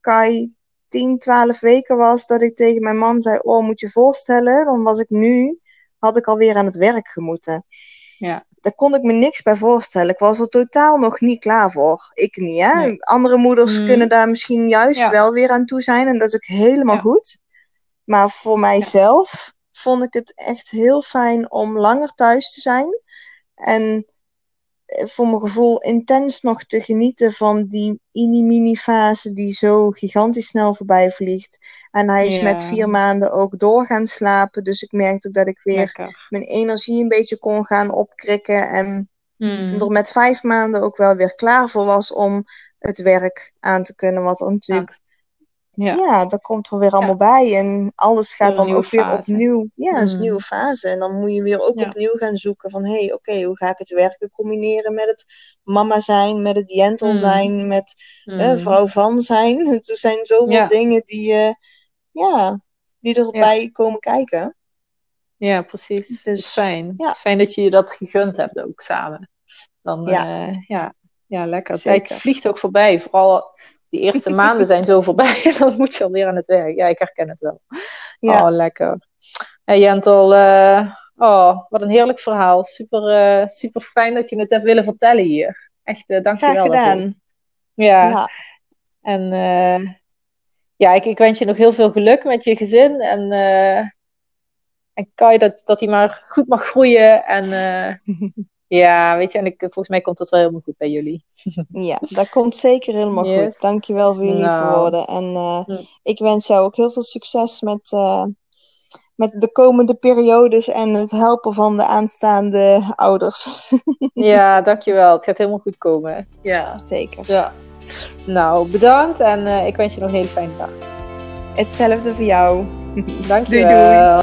Kai 10, 12 weken was, dat ik tegen mijn man zei: Oh, moet je voorstellen, dan was ik nu, had ik alweer aan het werk gemoeten. Ja daar kon ik me niks bij voorstellen. Ik was er totaal nog niet klaar voor. Ik niet, hè? Nee. Andere moeders mm. kunnen daar misschien juist ja. wel weer aan toe zijn. En dat is ook helemaal ja. goed. Maar voor mijzelf vond ik het echt heel fijn om langer thuis te zijn. En voor mijn gevoel intens nog te genieten van die mini-mini fase die zo gigantisch snel voorbij vliegt. En hij is ja. met vier maanden ook door gaan slapen. Dus ik merkte ook dat ik weer Lekker. mijn energie een beetje kon gaan opkrikken. En hmm. er met vijf maanden ook wel weer klaar voor was om het werk aan te kunnen. Wat er natuurlijk ja. ja, dat komt er weer allemaal ja. bij. En alles gaat dan ook weer opnieuw. Ja, het is een Mm. nieuwe fase. En dan moet je weer ook Ja. opnieuw gaan zoeken van... hé, hey, oké, hoe ga ik het werken combineren met het mama zijn... met het jentel Mm. zijn, met Mm. eh, vrouw van zijn. Er zijn zoveel dingen die je... ja, die erbij komen kijken. Ja, precies. Dus, fijn. Fijn dat je je dat gegund hebt ook samen. Dan, Ja. ja, ja, lekker. Zeker. tijd vliegt ook voorbij. Vooral die eerste maanden zijn zo voorbij. Dan moet je alweer aan het werk. Ja, ik herken het wel. Ja. Oh, lekker. Hey Jentel, eh, oh, wat een heerlijk verhaal. Super, eh, super fijn dat je het hebt willen vertellen hier. Echt, eh dank je Graag wel. daarvoor. Ja. Ja. En eh, ja, ik, ik wens je nog heel veel geluk met je gezin. En, eh en Kai, dat, dat hij maar goed mag groeien. En eh, ja, weet je, en ik, volgens mij komt dat wel helemaal goed bij jullie. Ja, dat komt zeker helemaal Yes. goed. Dankjewel voor lieve Nou. woorden. En eh, Hm. ik wens jou ook heel veel succes met, eh, met de komende periodes en het helpen van de aanstaande ouders. Ja, dankjewel. Het gaat helemaal goed komen. Ja. Zeker. ja. Nou, bedankt. En eh, ik wens je nog een hele fijne dag. Hetzelfde voor jou. Dankjewel.